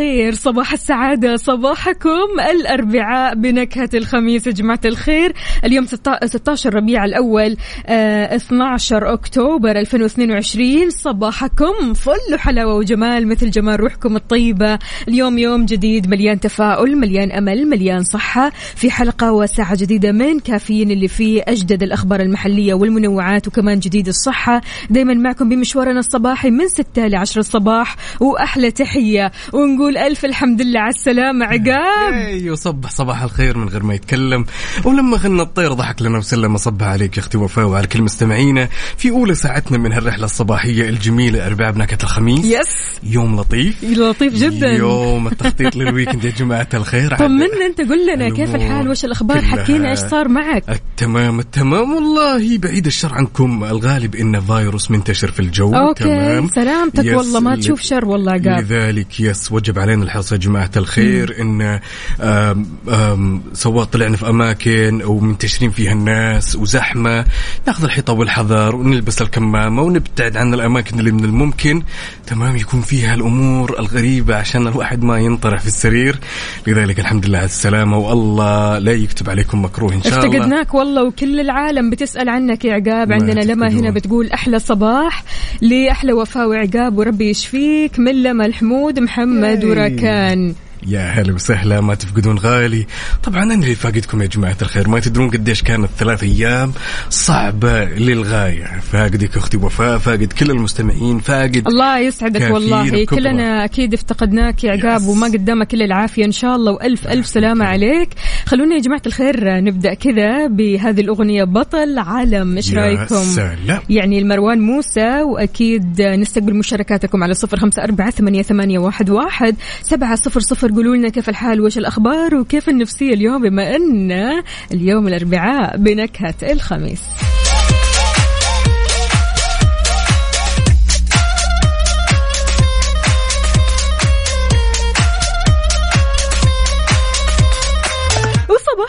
الخير صباح السعادة صباحكم الأربعاء بنكهة الخميس يا جماعة الخير. اليوم 16 ربيع الأول آه 12 أكتوبر 2022 صباحكم فل حلاوة وجمال مثل جمال روحكم الطيبة. اليوم يوم جديد مليان تفاؤل مليان أمل مليان صحة. في حلقة وساعة جديدة من كافيين اللي فيه أجدد الأخبار المحلية والمنوعات وكمان جديد الصحة. دايما معكم بمشوارنا الصباحي من 6 ل 10 الصباح وأحلى تحية. ونقول ألف الحمد لله على السلامة عقاب. أيوه صبح صباح الخير من غير ما يتكلم. ولما غنى الطير ضحك لنا وسلم. صبح عليك يا أختي وفاء وعلى كل مستمعينا. في أولى ساعتنا من هالرحلة الصباحية الجميلة أربعاء بنكهة الخميس. yes. يوم لطيف. لطيف جدا. يوم التخطيط لل weekend يا جماعة الخير. طمنا أنت قل لنا كيف الحال؟ وش الأخبار؟ كلها حكينا إيش صار معك. التمام التمام والله. بعيد الشر عنكم. الغالب انه فيروس منتشر في الجو. okay تمام. سلامتك والله. ما تشوف شر والله عقاب. لذلك يس وجب علينا الحرص يا جماعة الخير آم، سواء طلعنا في أماكن ومنتشرين فيها الناس وزحمة ناخذ الحيطة والحذر ونلبس الكمامة ونبتعد عن الأماكن اللي من الممكن. تمام يكون فيها الأمور الغريبة عشان الواحد ما ينطرح في السرير. لذلك الحمد لله على السلامة والله لا يكتب عليكم مكروه إن شاء الله. افتقدناك والله وكل العالم بتسأل عنك يا عقاب. عندنا لما. هنا بتقول أحلى صباح. لأحلى وفاء وعقاب. وربي يشفيك من لما الحمود. محمد ياي. يا هلا وسهلا ما تفقدون غالي. طبعا أنا اللي فاقدكم يا جماعة الخير. ما تدرون قديش كانت ثلاث أيام صعبة للغاية. فاقدك أختي وفاء فاقد كل المستمعين فاقد الله يسعدك والله. الكبرى. كلنا أكيد افتقدناك يا عقاب. وما قدامك كل العافية. إن شاء الله وألف ألف سلامة عليك. خلونا يا جماعة الخير نبدأ كذا بهذه الأغنية بطل عالم. إيش رأيكم؟ سلام. يعني المروان موسى وأكيد نستقبل مشاركاتكم على صفر خمسة أربعة ثمانية, ثمانية واحد, واحد سبعة صفر صفر قولوا لنا كيف الحال؟ وش الأخبار؟ وكيف النفسية اليوم؟ بما أن اليوم الأربعاء بنكهة الخميس.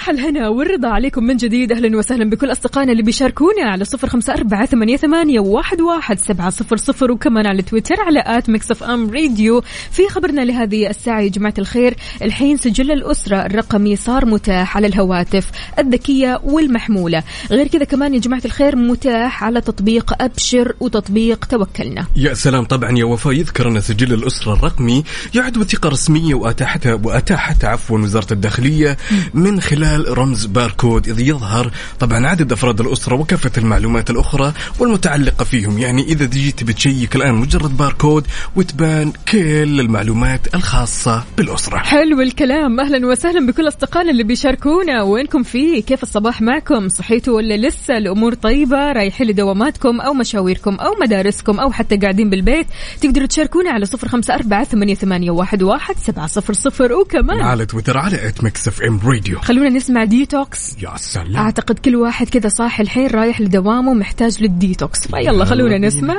وصباح الهنا والرضا عليكم من جديد. أهلا وسهلا بكل أصدقائنا اللي بيشاركونا على صفر خمسة أربعة ثمانية, ثمانية واحد, واحد سبعة صفر صفر وكمان على تويتر على at ميكس أف أم راديو. في خبرنا لهذه الساعة يا جماعة الخير الحين سجل الأسرة الرقمي صار متاح على الهواتف الذكية والمحمولة. غير كذا كمان يا جماعة الخير متاح على تطبيق أبشر وتطبيق توكلنا. يا سلام طبعا يا وفاء يذكر أن سجل الأسرة الرقمي يعد وثيقة رسمية وأتاحتها واتاحتها عفوا وزارة الداخلية من خلال رمز باركود اذ يظهر طبعا عدد أفراد الأسرة وكافة المعلومات الأخرى والمتعلقة فيهم. يعني إذا جيت بتشيك الآن مجرد باركود وتبان كل المعلومات الخاصة بالأسرة. حلو الكلام. أهلا وسهلا بكل أصدقائنا اللي بيشاركونا. وينكم فيه كيف الصباح معكم؟ صحيتوا ولا لسه؟ الأمور طيبة؟ رايحين لدواماتكم أو مشاويركم أو مدارسكم أو حتى قاعدين بالبيت؟ تقدروا تشاركونا على صفر أربعة ثمانية, ثمانية واحد, واحد سبعة صفر صفر. وكمان على تويتر على at ميكس اف ام راديو خلونا نسمع ديتوكس يا سلام. أعتقد كل واحد كذا صاحي الحين رايح لدوامه محتاج للديتوكس. فيلا يلا خلونا. نسمع.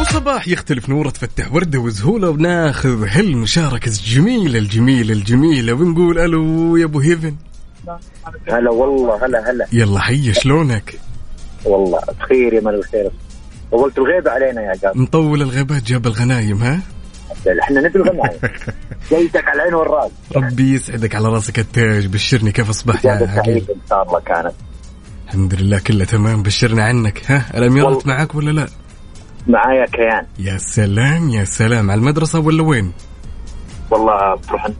وصباح يختلف نوره تفتح ورده وزهولة وناخذ هالمشاركة الجميلة الجميلة الجميلة ونقول ألو يا أبو هيفن. هلا والله هلا هلا. يلا حي شلونك؟ والله بخير يا مال الخير. طولت الغيبة علينا يا جاب. مطول الغابات جاب الغنايم ها؟ إحنا نبي الغنايم جيتك على العين والراس. ربي يسعدك على راسك التاج. بشرني كيف اصبحت يا سعيدة إن شاء الله كانت. الحمد لله كله تمام. بشرنا عنك. ها الاميرات. معك ولا لا؟ معايا كيان. يا سلام يا سلام. على المدرسة ولا وين؟ والله بتروح عند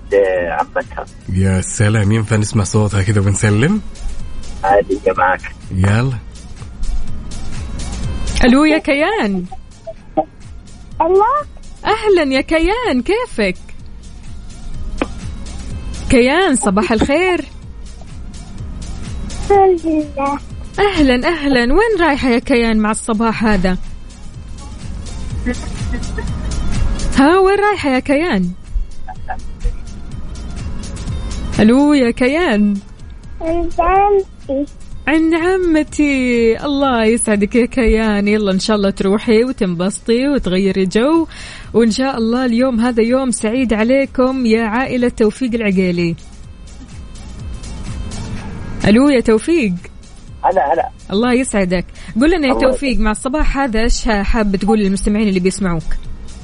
عمتها. يا سلام ينفع نسمع صوتها كذا ونسلم؟ عادي يا معك يلا. ألو يا كيان. الله. أهلا يا كيان كيفك؟ كيان صباح الخير. لله أهلا أهلا. وين رايحة يا كيان مع الصباح هذا؟ ها وين رايحة يا كيان؟ ألو يا كيان. عند عمتي. الله يسعدك يا كيان. يلا إن شاء الله تروحي وتنبسطي وتغيري جو. وإن شاء الله اليوم هذا يوم سعيد عليكم يا عائلة توفيق العقيلي. ألو يا توفيق. هلا هلا. الله يسعدك. قول لنا يا توفيق مع الصباح هذا إيش حاب تقول للمستمعين اللي بيسمعوك؟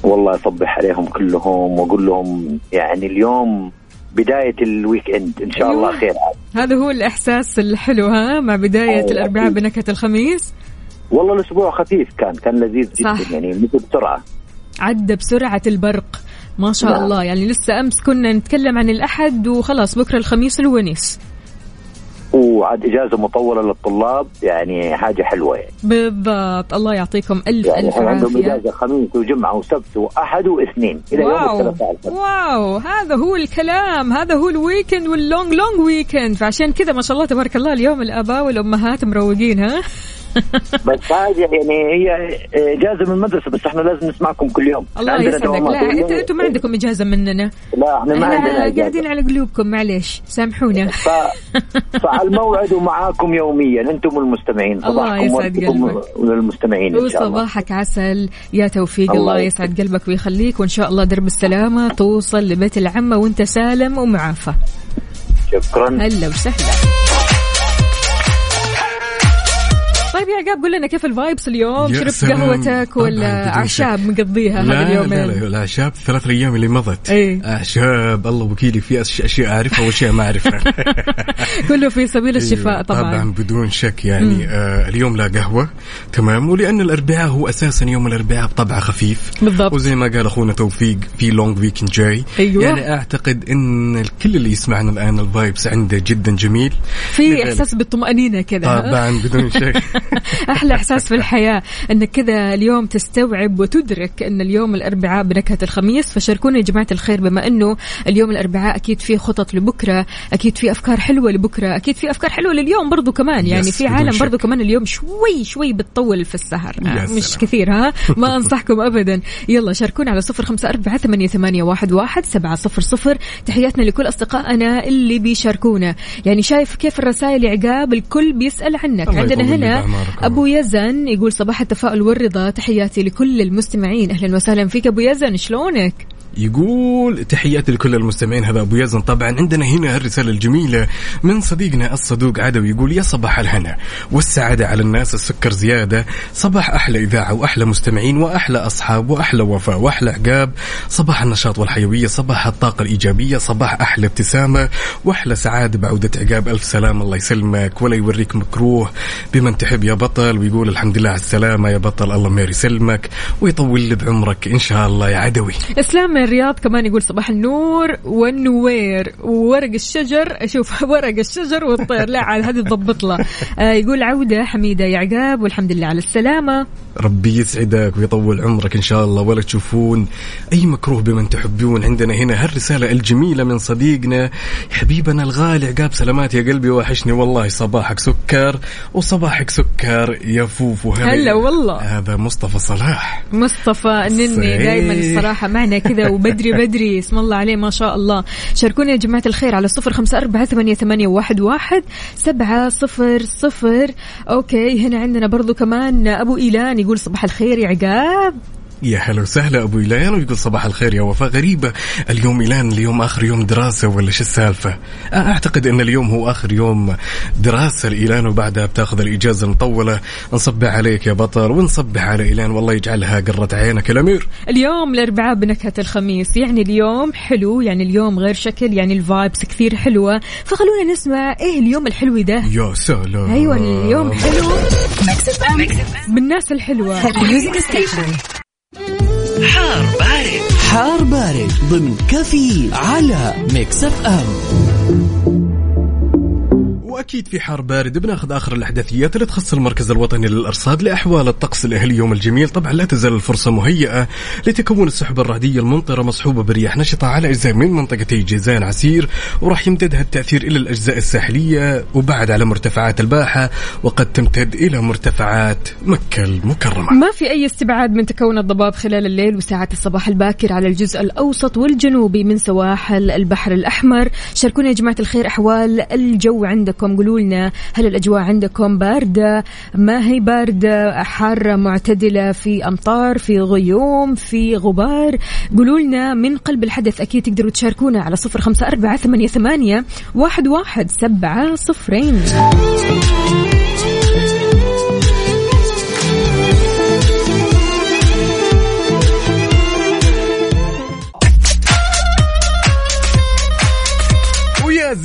والله أصبح عليهم كلهم وأقول لهم يعني اليوم بداية ال weekend إن شاء الله أيوة. خير هذا هو الإحساس الحلو ها مع بداية أيوة. الأربعاء بنكهة الخميس والله الأسبوع خفيف كان كان لذيذ صح. جدا يعني مثل بسرعة عدى بسرعة البرق ما شاء نعم. الله يعني لسه أمس كنا نتكلم عن الأحد وخلاص بكرة الخميس الونيس وعاد إجازة مطولة للطلاب يعني حاجة حلوة يعني. بالضبط. الله يعطيكم ألف يعني ألف عندهم إجازة خميس وجمعة وسبت وأحد واثنين. إلى يوم wow. الثلاثاء الفجر. واو. هذا هو الكلام. هذا هو ال weekend وال long long weekend فعشان كذا ما شاء الله تبارك الله اليوم الأباء والأمهات مروقين ها؟ بس هذه يعني هي اجازه من المدرسة بس إحنا لازم نسمعكم كل يوم. الله يسعدك. لا أنتوا ما عندكم إجازة مننا. لا إحنا ما عندنا إجازة. قاعدين على قلوبكم معليش. سامحونا. ف... فعلى الموعد ومعاكم يوميا أنتم المستمعين الله يسعد قلبك. وللمستمعين وصباحك عسل. يا توفيق الله, الله يسعد قلبك ويخليك. وإن شاء الله درب السلامة توصل لبيت العمة وأنت سالم ومعافى. شكرا. هلا وسهلا. طيب يا عقاب قول لنا كيف ال vibes اليوم؟ شربت. قهوتك ولا أعشاب مقضيها لا هذا لا اليومين؟ لا الاعشاب الثلاث أيام اللي مضت. إيه. أعشاب الله وكيلي في أشياء أعرفها وأشياء ما أعرفها. كله في سبيل الشفاء أيوة، طبعا. طبعا بدون شك يعني آه اليوم لا قهوة. تمام. ولأن الأربعاء هو أساسا يوم الأربعاء بطبعه خفيف. بالضبط. وزي ما قال أخونا توفيق في long weekend جاي. أيوة. يعني أعتقد إن الكل اللي يسمعنا الآن ال vibes عنده جدا جميل. في إحساس بالطمأنينة كذا؟ طبعا بدون شك. أحلى إحساس في الحياة إنك كذا اليوم تستوعب وتدرك إن اليوم الأربعاء بنكهة الخميس. فشاركونا يا جماعة الخير بما إنه اليوم الأربعاء أكيد في خطط لبكرة أكيد في أفكار حلوة لبكرة أكيد في أفكار حلوة لليوم برضو كمان. يعني في عالم. برضو كمان اليوم شوي شوي بتطول في السهر. آه، مش. كثير ها؟ ما أنصحكم ابدا. يلا شاركونا على صفر خمسة أربعة ثمانية, ثمانية واحد, واحد سبعة صفر صفر. تحياتنا لكل أصدقائنا اللي بيشاركونا. يعني شايف كيف الرسائل عقاب؟ الكل بيسأل عنك. عندنا هنا أبو يزن يقول صباح التفاؤل والرضا تحياتي لكل المستمعين. أهلا وسهلا فيك أبو يزن شلونك؟ يقول تحياتي لكل المستمعين هذا أبو يزن. طبعا عندنا هنا الرسالة الجميلة من صديقنا الصدوق عدوي يقول يا صباح الهنا والسعادة على الناس السكر زيادة صباح أحلى إذاعة وأحلى مستمعين وأحلى أصحاب وأحلى وفاء وأحلى عقاب صباح النشاط والحيوية صباح الطاقة الإيجابية صباح أحلى ابتسامة وأحلى سعادة بعودة عقاب ألف سلام الله يسلمك ولا يوريك مكروه بمن تحب يا بطل. ويقول الحمد لله على السلامة يا بطل الله ما يسلمك ويطول لي بعمرك إن شاء الله يا عدوي. إسلام من الرياض كمان يقول صباح النور والنوير وورق الشجر. شوف ورق الشجر والطير. لا عاد هذه تضبط له. آه يقول عودة حميدة يا عقاب والحمد لله على السلامة. ربي يسعدك ويطول عمرك إن شاء الله. ولا تشوفون أي مكروه بمن تحبون. عندنا هنا هالرسالة الجميلة من صديقنا حبيبنا الغالي. عقاب سلامات يا قلبي وحشني والله. صباحك سكر وصباحك سكر يا فوفو. هلا والله. هذا مصطفى صلاح. مصطفى النني. دائما الصراحة معنا كذا وبدري بدري اسم الله عليه ما شاء الله. شاركونا يا جماعة الخير على صفر خمسة أربعة ثمانية, ثمانية واحد, واحد سبعة صفر صفر. okay هنا عندنا برضو كمان أبو إيلان يقول صباح الخير يا عقاب. يا هلا وسهلا أبو إيلان ويقول صباح الخير يا وفاء. غريبة اليوم إيلان اليوم آخر يوم دراسة ولا شو السالفة؟ أعتقد إن اليوم هو آخر يوم دراسة لإيلان وبعدها بتأخذ الإجازة المطولة. نصبح عليك يا بطل ونصبح على إيلان والله يجعلها قرة عينك الأمير. اليوم الأربعاء بنكهة الخميس يعني اليوم حلو يعني اليوم غير شكل يعني ال vibes كثير حلوة. فخلونا نسمع إيه اليوم الحلو ده؟ يا سلام. أيوة اليوم حلو. بالناس الحلوة. حار بارد. حار بارد ضمن كفي على Mix FM. أكيد في حار بارد بناخذ آخر الاحداثيات اللي تخص المركز الوطني للأرصاد لأحوال الطقس الأهلي الجميل. طبعا لا تزال الفرصة مهيئة لتكون السحب الرعديه الممطره مصحوبة برياح نشطة على أجزاء من منطقتي جيزان عسير وراح يمتد هالتاثير إلى الأجزاء الساحلية وبعد على مرتفعات الباحة وقد تمتد إلى مرتفعات مكة المكرمة. ما في أي استبعاد من تكون الضباب خلال الليل وساعات الصباح الباكر على الجزء الأوسط والجنوبي من سواحل البحر الأحمر. شاركونا يا جماعة الخير أحوال الجو عندكم. قولوا لنا هل الأجواء عندكم باردة؟ ما هي باردة؟ حارة معتدلة في أمطار في غيوم في غبار؟ قولوا لنا من قلب الحدث أكيد تقدروا تشاركونا على صفر خمسة أربعة ثمانية, ثمانية واحد, واحد سبعة صفرين.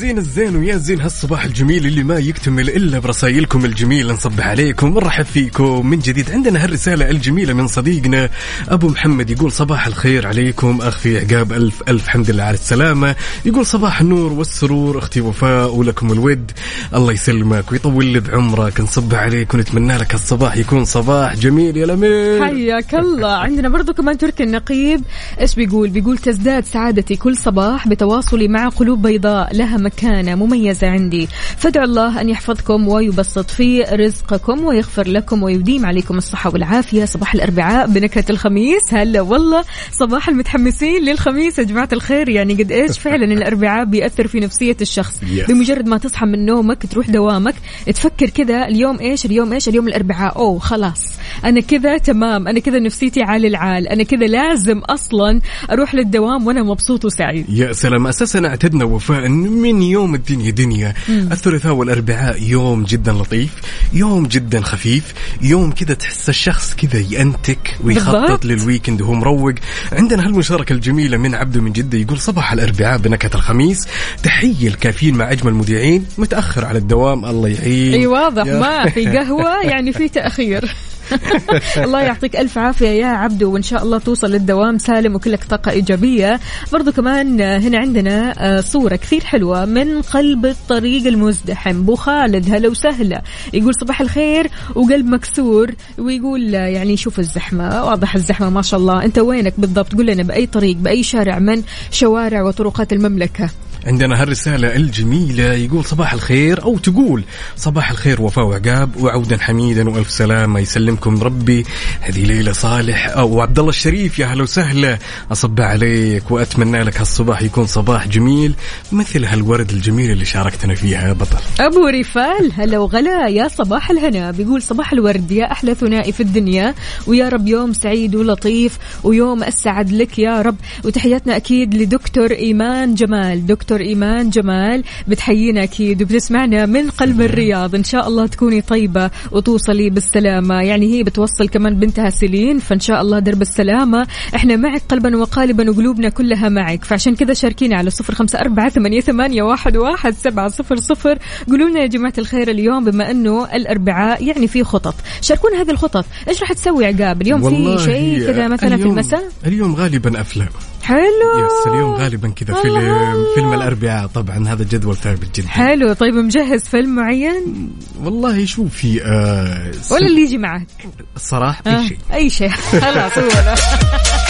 زين الزين ويا زين هالصباح الجميل اللي ما يكتمل إلا برسايلكم الجميله نصبح عليكم نرحب فيكم. من جديد عندنا هالرسالة الجميلة من صديقنا أبو محمد يقول صباح الخير عليكم أخي عقاب ألف ألف حمد لله على السلامة. يقول صباح النور والسرور أختي وفاء ولكم الود. الله يسلمك ويطول لي بعمرك نصب عليك ونتمنى لك الصباح يكون صباح جميل. يا لمير حياك الله. عندنا برضو كمان تركي النقيب إيش بيقول؟ بيقول تزداد سعادتي كل صباح بتواصلي مع قلوب بيضاء لها مكانة مميزة عندي. فادعوا الله أن يحفظكم ويبسط في رزقكم ويغفر لكم ويديم عليكم الصحة والعافية. صباح الأربعاء بنكهة الخميس. هلا والله صباح المتحمسين للخميس. يا جماعة الخير يعني قد إيش؟ فعلا الأربعاء بيأثر في نفسية الشخص. بمجرد ما تصحى من نومك تروح دوامك تفكر كذا اليوم إيش؟ اليوم إيش؟ اليوم الأربعاء. أوه خلاص. أنا كذا تمام. أنا كذا نفسيتي عالي العال. أنا كذا لازم أصلا أروح للدوام وأنا مبسوط وسعيد. يا سلام. أساسا أعتدنا وفاء من يوم الدنيا دنيا. الثلاثاء والأربعاء يوم جدا لطيف يوم جدا خفيف يوم كذا تحس الشخص كذا يتكتك ويخطط. لل weekend وهو مروق. عندنا هالمشاركة الجميلة من عبده من جدة يقول صباح الأربعاء بنكهة الخميس. تحية الكافيين مع أجمل مذيعين متأخر على الدوام الله يعين. أي واضح ما في قهوة يعني في تأخير. الله يعطيك ألف عافية يا عبدو وإن شاء الله توصل للدوام سالم وكلك طاقة إيجابية. برضو كمان آه، هنا عندنا آه، صورة كثير حلوة من قلب الطريق المزدحم. بو خالد هلا وسهلا. يقول صباح الخير وقلب مكسور ويقول آه، يعني شوف الزحمة واضح الزحمة ما شاء الله. أنت وينك بالضبط؟ قول لنا بأي طريق بأي شارع من شوارع وطرقات المملكة. عندنا هالرسالة الجميلة يقول صباح الخير أو تقول صباح الخير وفاء وعقاب وعودا حميدا وألف سلامة يسلمكم ربي. هذه ليلة صالح. أو عبد الله الشريف يا هلا وسهلا. أصب عليك وأتمنى لك هالصباح يكون صباح جميل. مثل هالورد الجميل اللي شاركتنا فيها يا بطل. أبو رفال هلا وغلا. يا صباح الهنا. بيقول صباح الورد. يا أحلى ثنائي في الدنيا. ويا رب يوم سعيد ولطيف. ويوم السعد لك يا رب. وتحياتنا أكيد لدكتور إيمان جمال. دكتور إيمان جمال بتحيينا أكيد وبتسمعنا من قلب الرياض. إن شاء الله تكوني طيبة وتوصلي بالسلامة. يعني هي بتوصل كمان بنتها سيلين فإن شاء الله درب السلامة. إحنا معك قلبا وقالبا وقلوبنا كلها معك. فعشان كذا شاركينا على صفر أربعة ثمانية, ثمانية واحد, واحد سبعة صفر صفر. قولوا لنا يا جماعة الخير اليوم بما إنه الأربعاء يعني في خطط. شاركونا هذه الخطط. إيش راح تسوي عقاب؟ اليوم في شيء كذا مثلا في المساء؟ اليوم غالبا أفلام. حلو. يس اليوم غالبا كذا فيلم. فيلم الأربعاء طبعا هذا جدول ثابت جدا. حلو. طيب مجهز فيلم معين؟ والله شوفي آه ولا اللي يجي معك؟ الصراحة آه، أي شيء. أي شيء. خلاص هو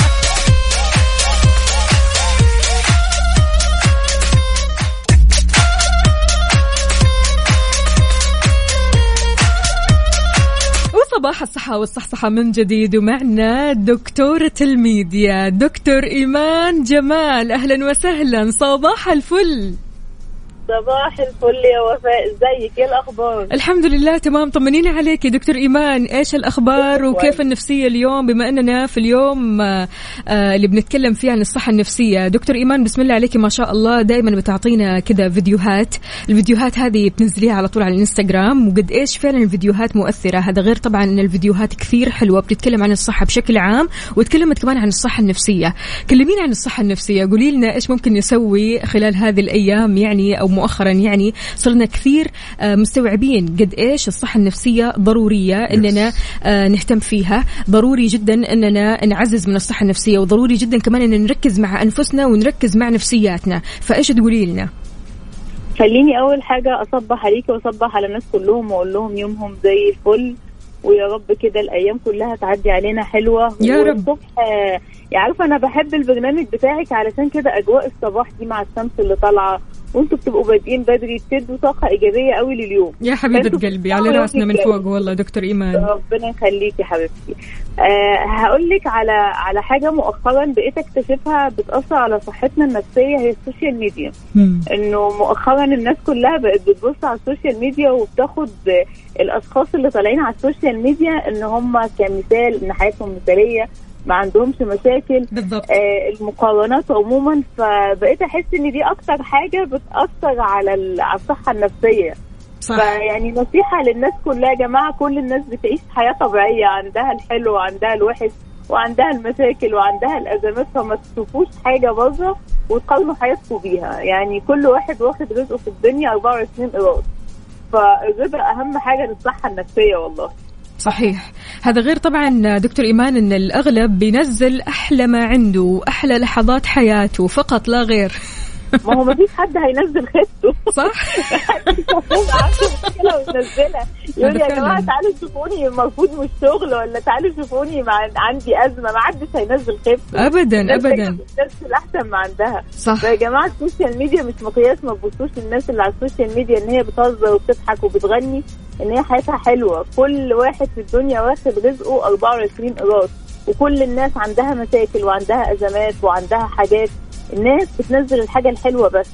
ذا. وصباح الصحة والصحصحة من جديد ومعنا دكتورة الميديا دكتور إيمان جمال أهلا وسهلا صباح الفل صباح الفل يا وفاء. إزيك؟ إيه الأخبار؟ الحمد لله تمام. طمنينا عليك يا دكتور إيمان. إيش الأخبار وكيف النفسية اليوم؟ بما أننا في اليوم آه، آه، اللي بنتكلم فيه عن الصحة النفسية. دكتور إيمان بسم الله عليك ما شاء الله. دائما بتعطينا كذا فيديوهات. الفيديوهات هذه بتنزليها على طول على الإنستغرام. وقد إيش فعلا الفيديوهات مؤثرة؟ هذا غير طبعا أن الفيديوهات كثير حلوة. بتتكلم عن الصحة بشكل عام وتكلمت كمان عن الصحة النفسية. كلمينا عن الصحة النفسية. قولي لنا إيش ممكن نسوي خلال هذه الأيام يعني أو مؤخرا يعني صرنا كثير آه، مستوعبين قد إيش الصحة النفسية ضرورية إننا آه، نهتم فيها. ضروري جدا إننا نعزز من الصحة النفسية وضروري جدا كمان إن نركز مع أنفسنا ونركز مع نفسياتنا. فإيش تقولي لنا؟ خليني أول حاجة أصبح عليكي وأصبح على الناس كلهم وأقول لهم يومهم زي الفل ويا رب كده الأيام كلها تعدي علينا حلوة. يا رب. يعني عارفة أنا بحب البرنامج بتاعك علشان كده أجواء الصباح دي مع الشمس اللي طالعة وأنتوا بتبقوا بادئين بدري بتدوا طاقة إيجابية قوي لليوم. يا أنتوا قلبي على رأسنا من فوق والله دكتور إيمان. ربنا يخليكي حبيبتي. أه هقول لك على على حاجة مؤخرا بقيت أكتشفها بتأثر على صحتنا النفسية هي ال social media. مم. إنه مؤخرا الناس كلها بقت بتبص على ال social media وبتاخد الأشخاص اللي طالعين على ال social media إن هم كمثال إن حياتهم مثالية. ما عندهمش مشاكل بالضبط. آه المقارنات عموما. فبقيت أحس إن دي أكتر حاجة بتأثر على على الصحة النفسية. صح. فيعني نصيحة للناس كلها يا جماعة كل الناس بتعيش حياة طبيعية عندها الحلو وعندها الوحش وعندها المشاكل وعندها الأزمات فما تشوفوش حاجة بره وتقارنوا حياتكم بيها. يعني كل واحد واخد رزقه في الدنيا 24 قراط فالرضا أهم حاجة للصحة النفسية والله. صحيح. هذا غير طبعا دكتور إيمان أن الأغلب بينزل أحلى ما عنده وأحلى لحظات حياته فقط لا غير. ما هو ما فيش حد هينزل خيبته صح. عنده مشكلة وينزلها يقول يا فعلاً. تعالوا شوفوني مرفوض من الشغل ولا تعالوا شوفوني مع عندي أزمة. ما حدش هينزل الناس أبدا. دايماً بتنزل أحسن ما عندها. صح. فيا جماعة ال social media مش مقياس ما تبصوش للناس اللي على ال social media إن هي بتهزر وبتضحك وبتغني إن هي حياتها حلوة. كل واحد في الدنيا واخد رزقه 24 قراط وكل الناس عندها مشاكل وعندها أزمات وعندها حاجات. الناس بتنزل الحاجة الحلوة بس.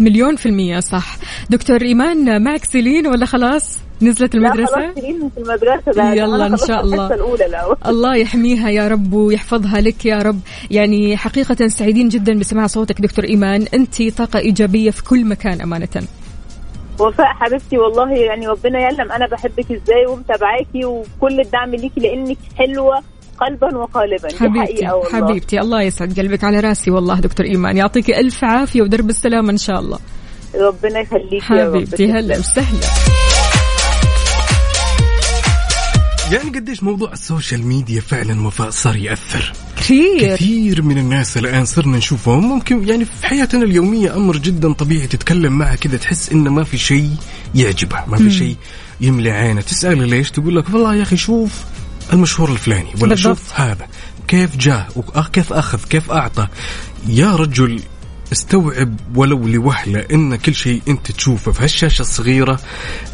مليون في المية صح. دكتور إيمان معك سيلين ولا خلاص نزلت لا المدرسة؟ خلاص سنين في المدرسة ده يلا إن شاء الله. الأول الله يحميها يا رب ويحفظها لك يا رب. يعني حقيقة سعيدين جدا بسماع صوتك دكتور إيمان. أنت طاقة إيجابية في كل مكان أمانة. وفاء حبيبتي والله يعني ربنا يعلم أنا بحبك إزاي ومتابعاكي وكل الدعم ليكي لأنك حلوة قلبا وقالبا. حبيبتي والله. حبيبتي الله يسعد قلبك على راسي والله دكتور إيمان. يعطيك ألف عافية ودرب السلامة إن شاء الله. ربنا رب. حبيبتي هلا وسهلا. يعني قديش موضوع السوشيال ميديا فعلا وفاء صار يأثر؟ كثير. كثير من الناس الآن صرنا نشوفهم. ممكن يعني في حياتنا اليومية أمر جدا طبيعي تتكلم معها كذا تحس إنه ما في شيء يعجبها ما في شيء يملي عينه. تسأله ليش؟ تقول لك والله يا أخي شوف المشهور الفلاني ولا بالضبط. شوف هذا كيف جاء وكيف أخذ كيف أعطى يا رجل استوعب ولو لوهلة إن كل شيء أنت تشوفه في هالشاشة الصغيرة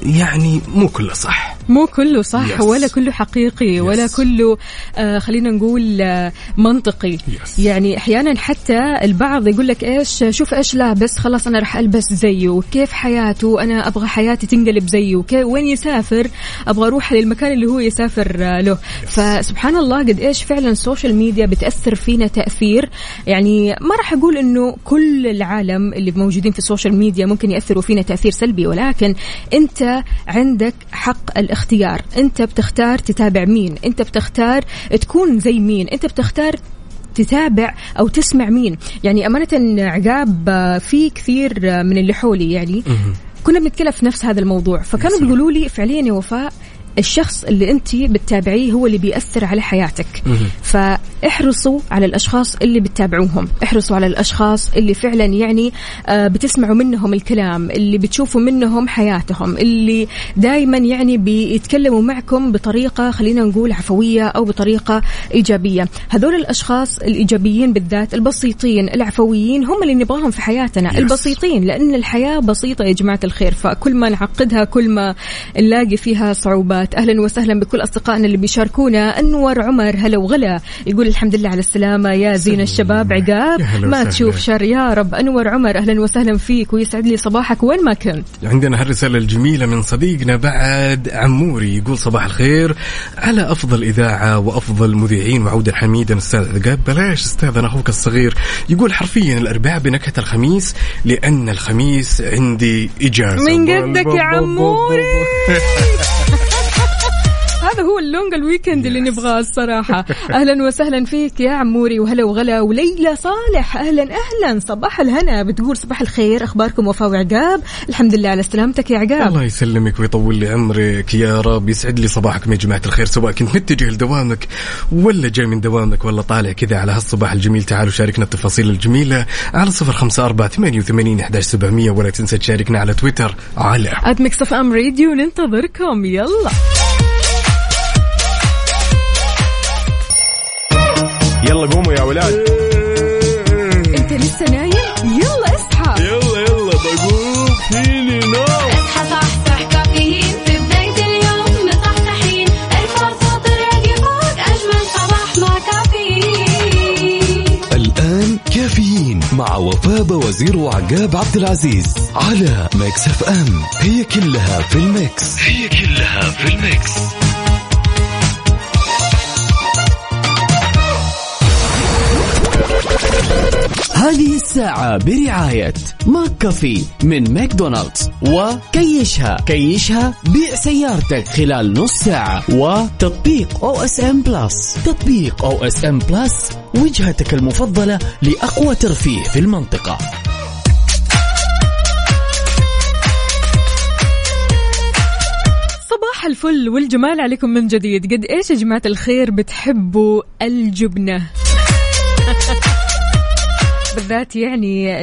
يعني مو كله صح. مو كله صح Yes. ولا كله حقيقي ولا Yes. كله آه خلينا نقول آه منطقي. Yes. يعني أحيانا حتى البعض يقول لك إيش شوف إيش لابس خلاص أنا راح ألبس زيه كيف حياته؟ أنا أبغى حياتي تنقلب زيه. وين يسافر؟ أبغى أروح للمكان اللي هو يسافر آه، له. فسبحان الله قد إيش فعلا ال social media بتأثر فينا تأثير. يعني ما راح أقول إنه كل العالم اللي موجودين في ال social media ممكن يأثروا فينا تأثير سلبي ولكن أنت عندك حق الاختيار. أنت بتختار تتابع مين؟ أنت بتختار تكون زي مين؟ أنت بتختار تتابع أو تسمع مين؟ يعني أمانة عقاب في كثير من اللي حولي يعني. كنا بنتكلم في نفس هذا الموضوع فكانوا. بيقولوا لي فعليا يا وفاء الشخص اللي انت بتتابعيه هو اللي بيأثر على حياتك. فاحرصوا على الأشخاص اللي بتتابعوهم. احرصوا على الأشخاص اللي فعلا يعني آه، بتسمعوا منهم الكلام اللي بتشوفوا منهم حياتهم اللي دائما يعني بيتكلموا معكم بطريقة خلينا نقول عفوية أو بطريقة إيجابية. هذول الأشخاص الإيجابيين بالذات البسيطين العفويين هم اللي نبغاهم في حياتنا. Yes. البسيطين لأن الحياة بسيطة يا جماعة الخير فكل ما نعقدها كل ما نلاقي فيها صعوبات أهلا وسهلا بكل أصدقائنا اللي بيشاركونا. انور عمر هلا وغلا. يقول الحمد لله على السلامة. يا زين الشباب عقاب. ما. تشوف شر. يا رب. انور عمر أهلا وسهلا فيك ويسعد لي صباحك. وين ما كنت؟ عندنا هالرسالة الجميلة من صديقنا بعد عموري. يقول صباح الخير. على أفضل إذاعة وأفضل مذيعين وعودا حميدا أستاذ عقاب. بلاش أستاذ أنا أخوك الصغير. يقول حرفيا الأربعاء بنكهة الخميس لأن الخميس عندي إجازة. من قدك يا عموري. هذا هو ال long ال weekend اللي نبغاه الصراحة. أهلا وسهلا فيك يا عموري وهلا وغلا وليلى صالح أهلا أهلا. صباح الهنا. بتقول صباح الخير أخباركم وفاء وعقاب؟ الحمد لله على سلامتك يا عقاب. الله يسلمك ويطول لي عمرك يا رب. يسعد لي صباحكم يا جماعة الخير سواء كنت متجه لدوامك ولا جاي من دوامك. ولا طالع كذا على هالصباح الجميل. تعالوا شاركنا التفاصيل الجميلة على صفر خمسة أربعة ثمانية وثمانين أحداش سبعمية ولا تنسى تشاركنا على تويتر على at Mix FM Radio ننتظركم. يلا. يلا قوموا يا ولاد. انت لسه نايم؟ يلا اصحى. يلا يلا بقوم. فيني نوم. اصحى صحصح كافيين. في بداية اليوم مصحصحين الفرصة تراك فوق أجمل صباح مع كافيين. الآن كافيين مع وفاء باوزير وعقاب عبد العزيز على Mix FM. هي كلها في ال mix. هي كلها في ال mix. هذه الساعة برعاية McCafé من ماكدونالدز وكيشها كيشها بيع سيارتك خلال نص ساعة وتطبيق أو اس ام بلس تطبيق أو اس ام بلس وجهتك المفضلة لأقوى ترفيه في المنطقة. صباح الفل والجمال عليكم من جديد. قد إيش يا جماعة الخير بتحبوا الجبنة؟ بالذات يعني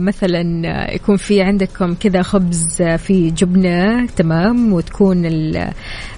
مثلا يكون في عندكم كذا خبز في جبنة تمام؟ وتكون ال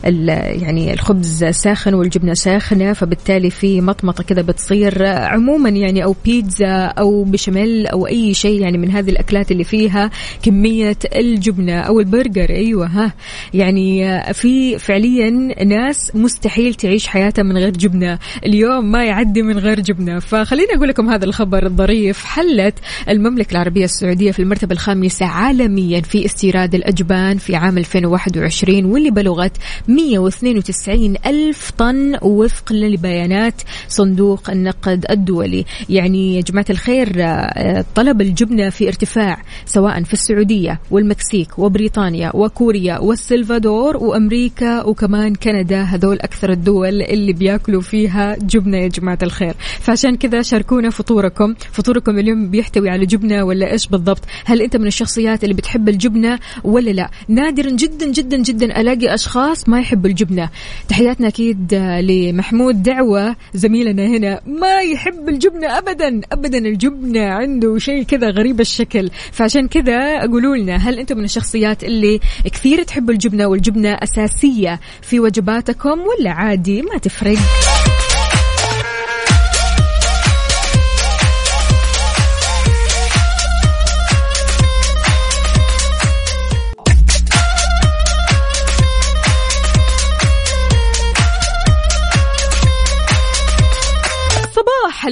ال يعني الخبز ساخن والجبنة ساخنة فبالتالي في مطمطة كذا بتصير. عموما يعني أو بيتزا أو بشاميل أو أي شيء يعني من هذه الأكلات اللي فيها كمية الجبنة أو البرجر. أيوة ها. يعني في فعليا ناس مستحيل تعيش حياتها من غير جبنة. اليوم ما يعدي من غير جبنة. فخليني أقول لكم هذا الخبر الظريف. حلت المملكة العربية السعودية في المرتبة الخامسة عالميا في استيراد الأجبان في عام 2021 واللي بلغت 192 ألف طن وفق لبيانات صندوق النقد الدولي. يعني يا جماعة الخير آه، طلب الجبنة في ارتفاع سواء في السعودية والمكسيك وبريطانيا وكوريا والسلفادور وأمريكا وكمان كندا. هذول أكثر الدول اللي بياكلوا فيها جبنة يا جماعة الخير. فعشان كذا شاركونا فطوركم. فطوركم اليوم بيحتوي على جبنة ولا إيش بالضبط؟ هل أنت من الشخصيات اللي بتحب الجبنة ولا لا؟ نادرا جدا جدا جدا ألاقي أشخاص ما يحبوا الجبنة. تحياتنا أكيد آه، لمحمود دعوة زميلنا هنا ما يحب الجبنة أبدا أبدا الجبنة عنده شيء كذا غريب الشكل. فعشان كذا قولوا لنا هل أنتم من الشخصيات اللي كثير تحبوا الجبنة والجبنة أساسية في وجباتكم ولا عادي ما تفرق؟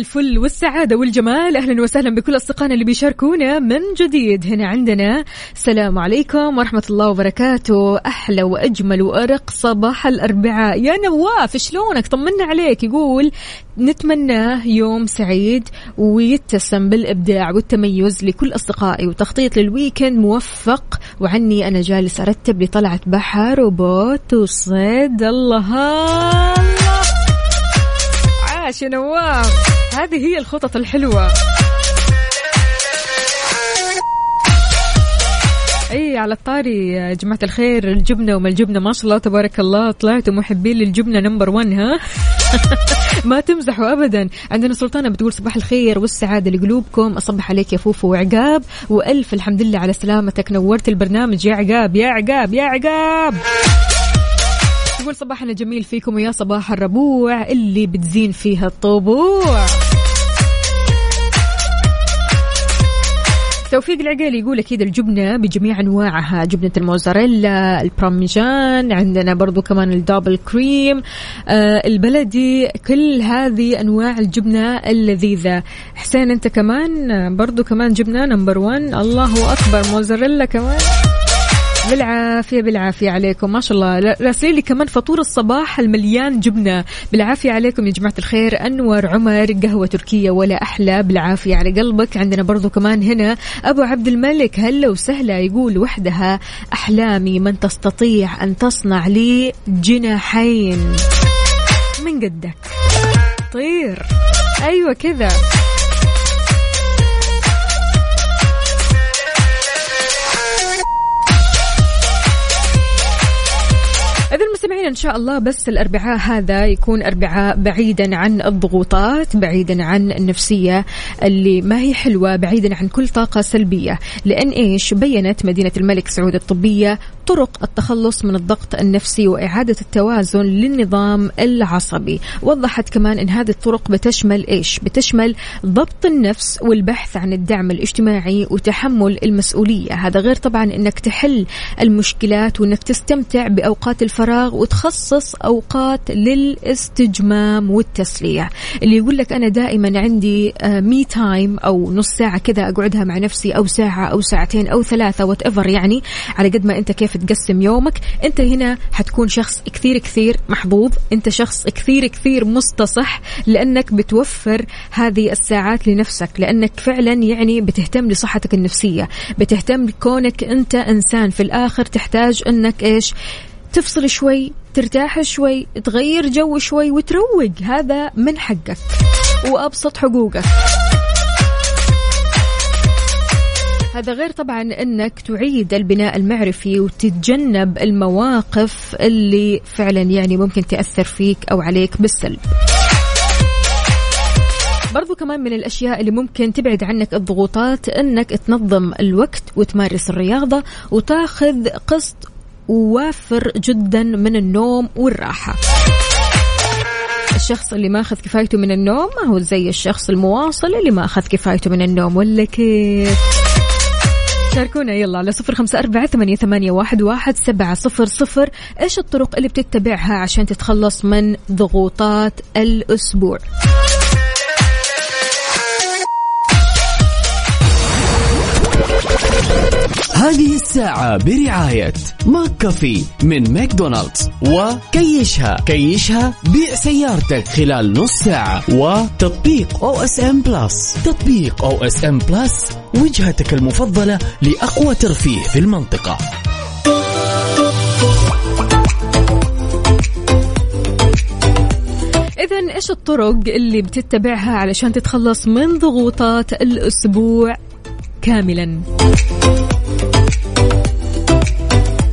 الفل والسعادة والجمال. أهلا وسهلا بكل أصدقائنا اللي بيشاركونا من جديد. هنا عندنا السلام عليكم ورحمة الله وبركاته. أحلى وأجمل وأرق صباح الأربعاء. يا نواف شلونك؟ طمنا عليك. يقول نتمنى يوم سعيد ويتسم بالإبداع والتميز لكل أصدقائي وتخطيط للويكند موفق. وعني أنا جالس أرتب لطلعة بحر وبوت وصيد. الله الله. عاش نواف. هذه هي الخطط الحلوة. أي على الطاري يا جماعة الخير الجبنة وما الجبنة ما شاء الله تبارك الله طلعتوا محبين للجبنة number 1 ها؟ ما تمزحوا ابدا. عندنا سلطانة بتقول صباح الخير والسعادة لقلوبكم. أصبح عليك يا فوفو وعقاب. وألف الحمد لله على سلامتك. نورت البرنامج يا عقاب يا عقاب يا عقاب. يقول صباحنا جميل فيكم ويا صباح الربوع اللي بتزين فيها الطبوع. توفيق العقيلي يقول أكيد الجبنة بجميع أنواعها جبنة الموزاريلا البارميجان عندنا برضو كمان ال double cream آه البلدي كل هذه أنواع الجبنة اللذيذة. حسين أنت كمان؟ برضو كمان جبنة number 1 الله أكبر موزاريلا كمان. بالعافية بالعافية عليكم. ما شاء الله. راسلين لي كمان فطور الصباح المليان جبنة. بالعافية عليكم يا جماعة الخير. أنور عمر قهوة تركية ولا أحلى. بالعافية على قلبك. عندنا برضو كمان هنا أبو عبد الملك. هلا وسهلا. يقول وحدها أحلامي من تستطيع أن تصنع لي جناحين. من قدك. طير. أيوة كذا. المستمعين إن شاء الله بس الأربعاء هذا يكون أربعاء بعيدا عن الضغوطات بعيدا عن النفسية اللي ما هي حلوة بعيدا عن كل طاقة سلبية. لأن إيش؟ بينت مدينة الملك سعود الطبية طرق التخلص من الضغط النفسي وإعادة التوازن للنظام العصبي. وضحت كمان أن هذه الطرق بتشمل إيش؟ بتشمل ضبط النفس والبحث عن الدعم الاجتماعي وتحمل المسؤولية. هذا غير طبعا أنك تحل المشكلات وأنك تستمتع بأوقات الفراغ وتخصص أوقات للاستجمام والتسلية. اللي يقول لك أنا دائما عندي me time أو نص ساعة كذا أقعدها مع نفسي أو ساعة أو ساعتين أو ثلاثة whatever يعني على قد ما أنت كيف تقسم يومك. أنت هنا حتكون شخص كثير كثير محظوظ أنت شخص كثير كثير مستصح لأنك بتوفر هذه الساعات لنفسك لأنك فعلا يعني بتهتم لصحتك النفسية. بتهتم لكونك أنت إنسان. في الآخر تحتاج أنك إيش؟ تفصل شوي ترتاح شوي تغير جو شوي وتروق هذا من حقك وأبسط حقوقك هذا غير طبعا إنك تعيد البناء المعرفي وتتجنب المواقف اللي فعلا يعني ممكن تأثر فيك أو عليك بالسلب. برضو كمان من الأشياء اللي ممكن تبعد عنك الضغوطات أنك تنظم الوقت وتمارس الرياضة وتاخذ قسط وافر جدا من النوم والراحة. الشخص اللي ما أخذ كفايته من النوم ما هو زي الشخص المواصل اللي ما أخذ كفايته من النوم ولا كيف؟ شاركونا يلا على صفر خمسة أربعة ثمانية, ثمانية واحد, واحد سبعة صفر صفر. إيش الطرق اللي بتتبعها عشان تتخلص من ضغوطات الأسبوع؟ هذه الساعة برعاية McCafé من ماكدونالدز. وكيشها كيشها بيع سيارتك خلال نص ساعة. وتطبيق أو اس ام بلس تطبيق أو اس ام بلس وجهتك المفضلة لأقوى ترفيه في المنطقة. إذا إيش الطرق اللي بتتبعها علشان تتخلص من ضغوطات الأسبوع كاملا؟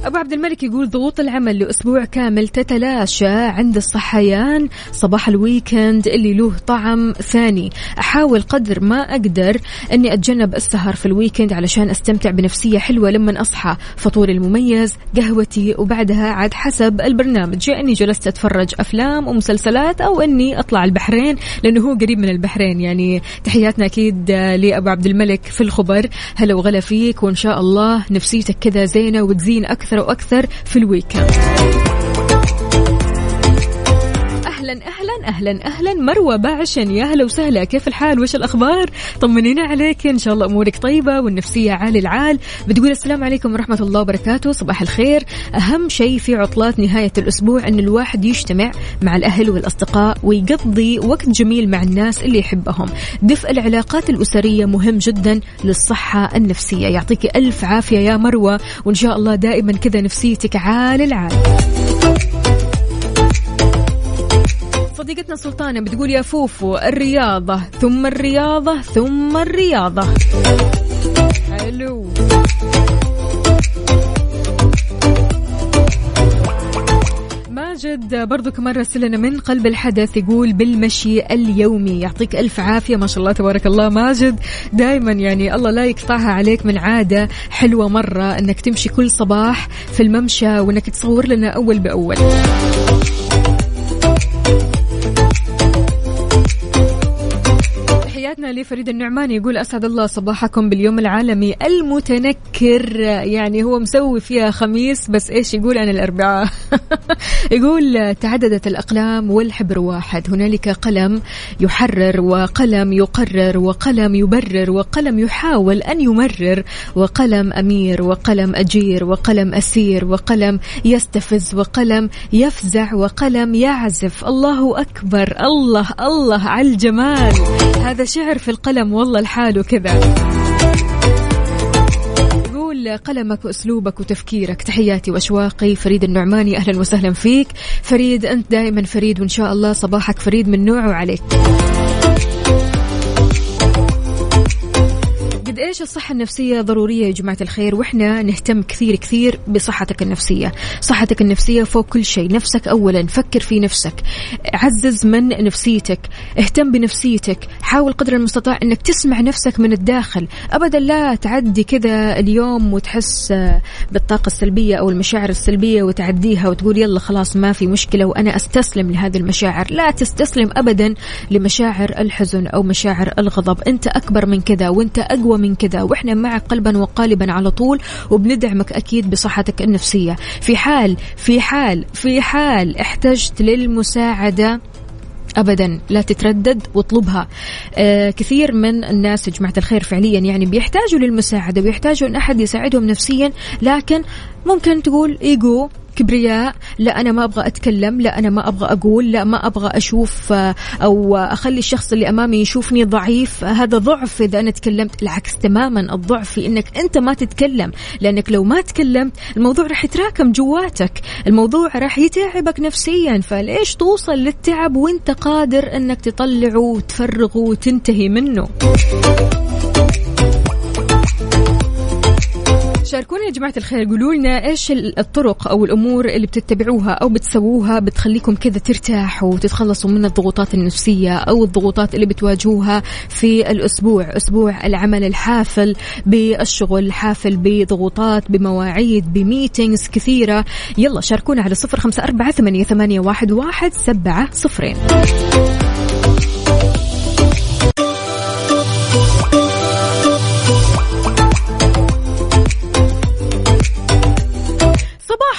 أبو عبد الملك يقول ضغوط العمل لأسبوع كامل تتلاشى عند الصحيان. صباح ال weekend اللي له طعم ثاني. أحاول قدر ما أقدر أني أتجنب السهر في ال weekend علشان أستمتع بنفسية حلوة لما أصحى. فطوري المميز قهوتي وبعدها عاد حسب البرنامج. يا أني جلست أتفرج أفلام ومسلسلات أو أني أطلع البحرين لأنه هو قريب من البحرين. يعني تحياتنا أكيد لأبو عبد الملك في الخبر. هلا وغلا فيك وإن شاء الله نفسيتك كذا زينة وتزين أكثر. وأكثر في الويكند أهلا أهلا أهلا أهلا. مروة بعشن يا هلا وسهلا. كيف الحال؟ وش الأخبار؟ طمنينا عليك. إن شاء الله أمورك طيبة والنفسية عال العال. بتقول السلام عليكم ورحمة الله وبركاته. صباح الخير. أهم شيء في عطلات نهاية الأسبوع إن الواحد يجتمع مع الأهل والأصدقاء ويقضي وقت جميل مع الناس اللي يحبهم. دفء العلاقات الأسرية مهم جدا للصحة النفسية. يعطيك ألف عافية يا مروة. وإن شاء الله دائما كذا نفسيتك عال العال. صديقتنا سلطانة بتقول يا فوفو الرياضة ثم الرياضة ثم الرياضة. حلو. ماجد برضو كمان رسلنا من قلب الحدث يقول بالمشي اليومي يعطيك ألف عافية ما شاء الله تبارك الله. ماجد دائما يعني الله لا يقطعها عليك من عادة حلوة مرة أنك تمشي كل صباح في الممشى وأنك تصور لنا أول بأول. تحياتنا لفريد النعماني يقول أسعد الله صباحكم باليوم العالمي المتنكر. يعني هو مسوي فيها خميس بس إيش يقول عن الأربعاء؟ يقول تعددت الأقلام والحبر واحد هنالك قلم يحرر وقلم يقرر وقلم يبرر وقلم يحاول أن يمرر وقلم أمير وقلم أجير وقلم أسير وقلم يستفز وقلم يفزع وقلم يعزف. الله أكبر الله الله على الجمال. هذا شعر في القلم والله لحاله كذا. يقول قلمك وأسلوبك وتفكيرك. تحياتي وأشواقي. فريد النعماني أهلا وسهلا فيك. فريد أنت دائما فريد وإن شاء الله صباحك فريد من نوعه عليك قد إيش الصحة النفسية ضرورية يا جماعة الخير؟ وإحنا نهتم كثير كثير بصحتك النفسية، صحتك النفسية فوق كل شيء، نفسك أولا، فكر في نفسك، عزز من نفسيتك، اهتم بنفسيتك، حاول قدر المستطاع إنك تسمع نفسك من الداخل، ابدا لا تعدي كذا اليوم وتحس بالطاقة السلبية أو المشاعر السلبية وتعديها وتقول يلا خلاص ما في مشكلة وأنا أستسلم لهذه المشاعر، لا تستسلم ابدا لمشاعر الحزن أو مشاعر الغضب، أنت أكبر من كذا وأنت أقوى من كذا وإحنا معك قلبا وقالبا على طول وبندعمك أكيد بصحتك النفسية. في حال في حال في حال احتجت للمساعدة ابدا لا تتردد واطلبها. آه كثير من الناس جماعة الخير فعليا يعني بيحتاجوا للمساعدة ويحتاجوا إن أحد يساعدهم نفسيا لكن ممكن تقول إيجو كبرياء لا أنا ما أبغى أتكلم لا أنا ما أبغى أقول لا ما أبغى أشوف آه، أو أخلي الشخص اللي أمامي يشوفني ضعيف. هذا ضعف إذا أنا تكلمت العكس تماما الضعف في أنك أنت ما تتكلم. لأنك لو ما تكلمت الموضوع راح يتراكم جواتك. الموضوع راح يتعبك نفسيا. فليش توصل للتعب وأنت قادر أنك تطلعه وتفرغه وتنتهي منه؟ شاركونا يا جماعة الخير. قولوا لنا إيش الطرق أو الأمور اللي بتتبعوها أو بتسووها بتخليكم كذا ترتاحوا وتتخلصوا من الضغوطات النفسية أو الضغوطات اللي بتواجهوها في الأسبوع، أسبوع العمل الحافل بالشغل، حافل بضغوطات بمواعيد بميتينجز كثيرة، يلا شاركونا على صفر خمسة أربعة ثمانية, واحد سبعة صفرين.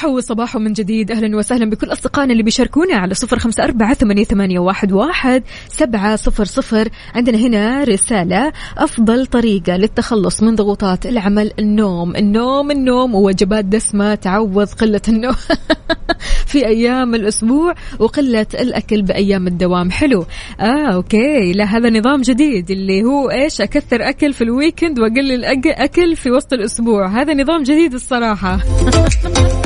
صباحو صباحو من جديد. أهلا وسهلا بكل أصدقائنا اللي بيشاركونا على صفر خمسة أربعة ثمانية, واحد, واحد سبعة صفر صفر. عندنا هنا رسالة أفضل طريقة للتخلص من ضغوطات العمل النوم. النوم النوم ووجبات دسمة تعوض قلة النوم. في أيام الأسبوع وقلة الأكل بأيام الدوام. حلو. آه okay. لا هذا نظام جديد اللي هو إيش؟ أكثر أكل في ال weekend وأقلل أك- أكل في وسط الأسبوع. هذا نظام جديد الصراحة.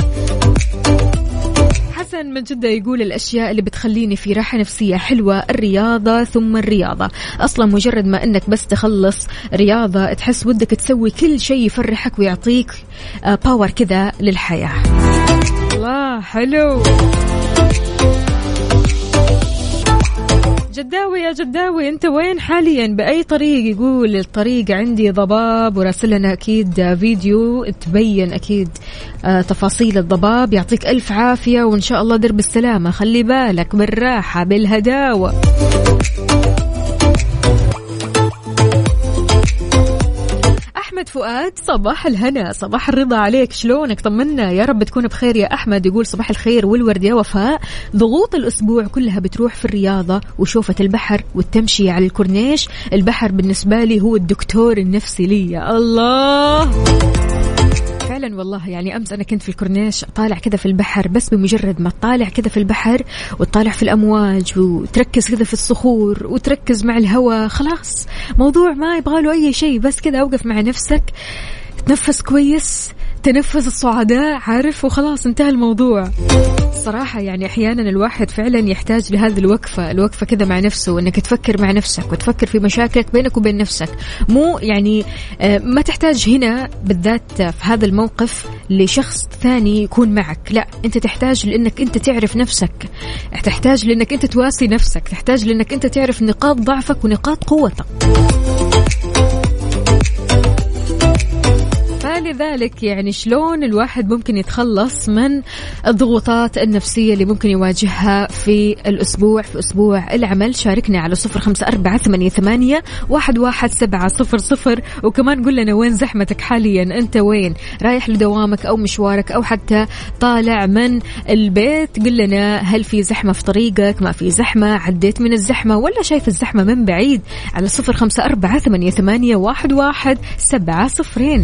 حسن من جدة يقول الأشياء اللي بتخليني في راحة نفسية حلوة الرياضة ثم الرياضة. أصلا مجرد ما أنك بس تخلص رياضة تحس ودك تسوي كل شيء يفرحك ويعطيك آه، باور كذا للحياة. الله حلو. جداوي يا جداوي أنت وين حاليا؟ بأي طريق؟ يقول الطريق عندي ضباب وراسل لنا أكيد فيديو تبين أكيد آه، تفاصيل الضباب. يعطيك ألف عافية وإن شاء الله درب السلامة. خلي بالك بالراحة بالهداوة. احمد فؤاد صباح الهنا صباح الرضا عليك شلونك؟ طمنا يا رب تكون بخير يا أحمد يقول صباح الخير والورد يا وفاء. ضغوط الأسبوع كلها بتروح في الرياضة وشوفة البحر والتمشي على الكورنيش. البحر بالنسبة لي هو الدكتور النفسي لي الله. فعلا والله. يعني أمس أنا كنت في الكورنيش طالع كذا في البحر بس بمجرد ما تطالع كذا في البحر وتطالع في الأمواج وتركز كذا في الصخور وتركز مع الهواء خلاص موضوع ما يبغى له أي شيء بس كذا أوقف مع نفسك تنفس كويس. تنفس الصعداء عارف؟ وخلاص انتهى الموضوع. صراحة يعني أحيانا الواحد فعلا يحتاج لهذه الوقفة الوقفة كذا مع نفسه أنك تفكر مع نفسك وتفكر في مشاكلك بينك وبين نفسك. مو يعني آه، ما تحتاج هنا بالذات في هذا الموقف لشخص ثاني يكون معك. لا أنت تحتاج لأنك أنت تعرف نفسك. تحتاج لأنك أنت تواسي نفسك. تحتاج لأنك أنت تعرف نقاط ضعفك ونقاط قوتك. فلذلك يعني شلون الواحد ممكن يتخلص من الضغوطات النفسية اللي ممكن يواجهها في الأسبوع في أسبوع العمل. شاركنا على صفر خمسة أربعة ثمانية, ثمانية واحد, واحد سبعة صفر صفر. وكمان قل لنا وين زحمتك حاليا؟ أنت وين؟ رايح لدوامك أو مشوارك أو حتى طالع من البيت؟ قل لنا هل في زحمة في طريقك؟ ما في زحمة؟ عديت من الزحمة ولا شايف الزحمة من بعيد؟ على صفر خمسة أربعة ثمانية, ثمانية واحد, واحد سبعة صفرين.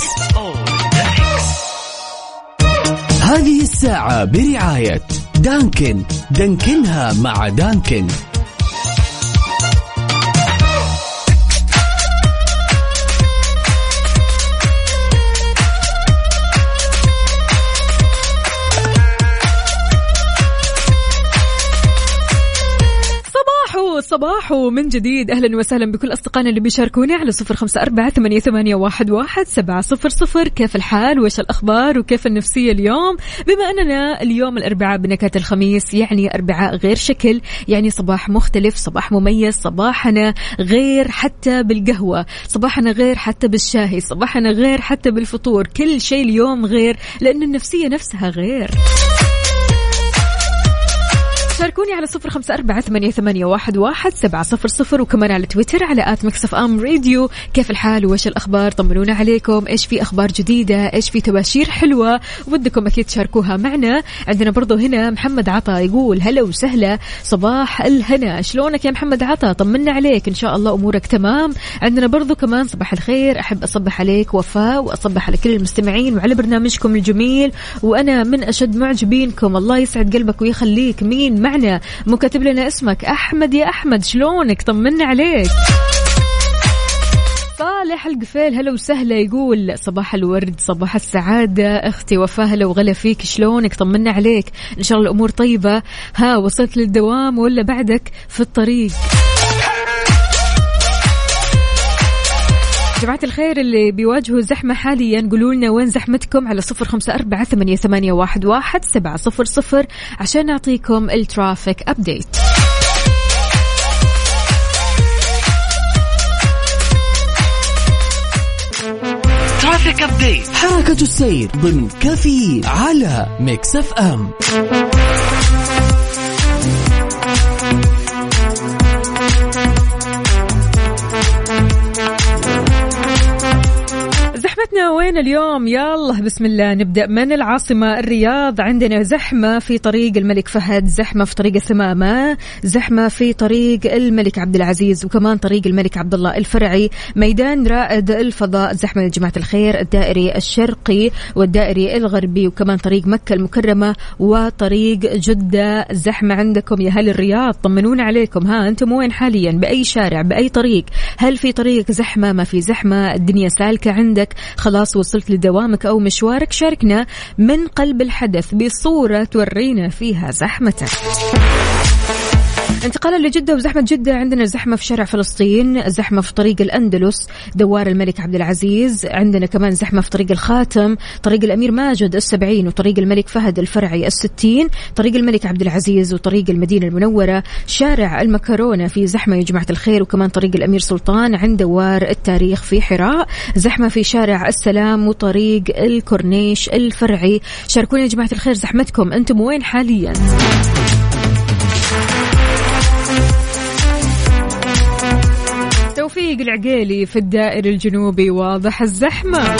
هذه الساعة برعاية دانكن. دانكنها مع دانكن. صباحو صباحو من جديد أهلا وسهلا بكل أصدقائنا اللي بيشاركوني على صفر أربعة ثمانية, ثمانية واحد, واحد سبعة صفر صفر. كيف الحال؟ وايش الأخبار؟ وكيف النفسية اليوم؟ بما أننا اليوم الأربعاء بنكهة الخميس يعني أربعاء غير شكل يعني صباح مختلف صباح مميز صباحنا غير حتى بالقهوة صباحنا غير حتى بالشاهي صباحنا غير حتى بالفطور كل شيء اليوم غير لأن النفسية نفسها غير. شاركوني على صفر خمسة أربعة ثمانية, واحد, واحد سبعة صفر صفر وكمان على تويتر على at Mix FM Radio. كيف الحال؟ وإيش الأخبار؟ طمنونا عليكم. إيش في أخبار جديدة؟ إيش في تباشير حلوة؟ ودكم أكيد تشاركوها معنا. عندنا برضو هنا محمد عطا يقول هلا وسهلا. صباح الهنا. شلونك يا محمد عطا؟ طمنا عليك. إن شاء الله أمورك تمام. عندنا برضو كمان صباح الخير. أحب أصبح عليك وفاء وأصبح على كل المستمعين وعلى برنامجكم الجميل. وأنا من أشد معجبينكم. الله يسعد قلبك ويخليك. مين؟ معنا. مو كاتب لنا اسمك. أحمد يا أحمد شلونك؟ طمنا عليك. صالح القفيل هلا وسهلا يقول صباح الورد صباح السعادة. أختي وفاء هلا وغلا فيك شلونك؟ طمنا عليك. إن شاء الله الأمور طيبة. ها وصلت للدوام ولا بعدك في الطريق؟ جماعة الخير اللي بيواجهوا زحمة حاليا قولوا لنا وين زحمتكم على صفر خمسة أربعة ثمانية, واحد, واحد سبعة صفر صفر عشان نعطيكم ال traffic update traffic update حركة السير ضمن كافيين على Mix FM زحمتنا وين اليوم؟ يلا بسم الله نبدأ من العاصمة الرياض. عندنا زحمة في طريق الملك فهد زحمة في طريق الثمامة زحمة في طريق الملك عبد العزيز وكمان طريق الملك عبد الله الفرعي. ميدان رائد الفضاء. زحمة يا جماعة الخير. الدائري الشرقي والدائري الغربي وكمان طريق مكة المكرمة وطريق جدة. زحمة عندكم يا أهل الرياض. طمنونا عليكم. ها أنتم وين حاليا؟ بأي شارع؟ بأي طريق؟ هل في طريق زحمة؟ ما في زحمة. الدنيا سالكة عندك. خلاص وصلت لدوامك أو مشوارك شاركنا من قلب الحدث بصورة تورينا فيها زحمتك. انتقالا لجدة وزحمة جدة. عندنا زحمة في شارع فلسطين زحمة في طريق الأندلس دوار الملك عبد العزيز. عندنا كمان زحمة في طريق الخاتم طريق الأمير ماجد السبعين وطريق الملك فهد الفرعي الستين طريق الملك عبد العزيز وطريق المدينة المنورة. شارع المكرونة في زحمة يا جماعة الخير وكمان طريق الأمير سلطان. عند دوار التاريخ في حراء زحمة في شارع السلام وطريق الكورنيش الفرعي. شاركونا يا جماعة الخير زحمتكم. أنتم وين حاليا؟ توفيق العقيلي في الدائر الجنوبي واضح الزحمة.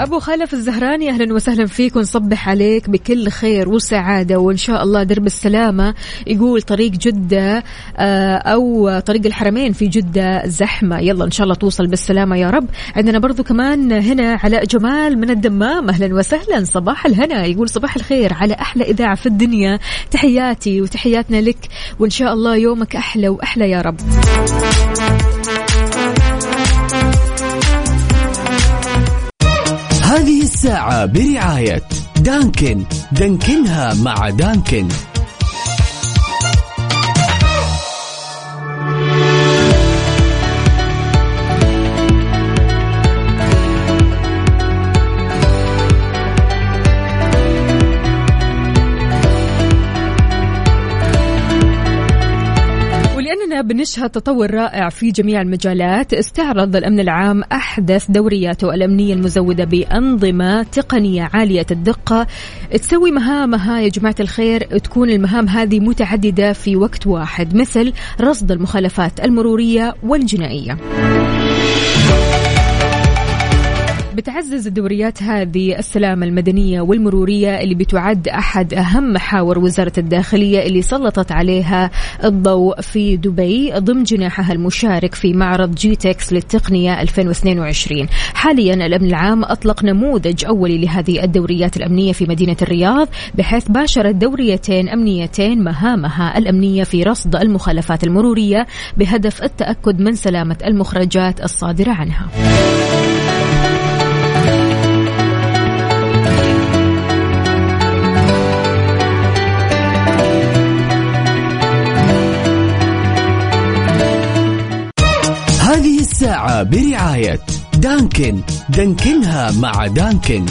أبو خلف الزهراني أهلا وسهلا فيك ونصبح عليك بكل خير وسعادة. وإن شاء الله درب السلامة. يقول طريق جدة آه، أو طريق الحرمين في جدة زحمة. يلا إن شاء الله توصل بالسلامة يا رب. عندنا برضو كمان هنا علاء جمال من الدمام. أهلا وسهلا. صباح الهنا. يقول صباح الخير على أحلى إذاعة في الدنيا. تحياتي وتحياتنا لك. وإن شاء الله يومك أحلى وأحلى يا رب. هذه الساعة برعاية دانكن. دانكنها مع دانكن. بنشهد تطور رائع في جميع المجالات. استعرض الأمن العام أحدث دورياته الأمنية المزودة بأنظمة تقنية عالية الدقة. تسوي مهامها يا جماعة الخير تكون المهام هذه متعددة في وقت واحد مثل رصد المخالفات المرورية والجنائية. بتعزز الدوريات هذه السلامة المدنية والمرورية اللي بتعد أحد أهم محاور وزارة الداخلية اللي سلطت عليها الضوء في دبي ضمن جناحها المشارك في معرض جيتكس للتقنية 2022 حاليا الأمن العام أطلق نموذج أولي لهذه الدوريات الأمنية في مدينة الرياض بحيث باشرت دوريتين أمنيتين مهامها الأمنية في رصد المخالفات المرورية بهدف التأكد من سلامة المخرجات الصادرة عنها. الساعة برعاية دانكن. دانكنها مع دانكن.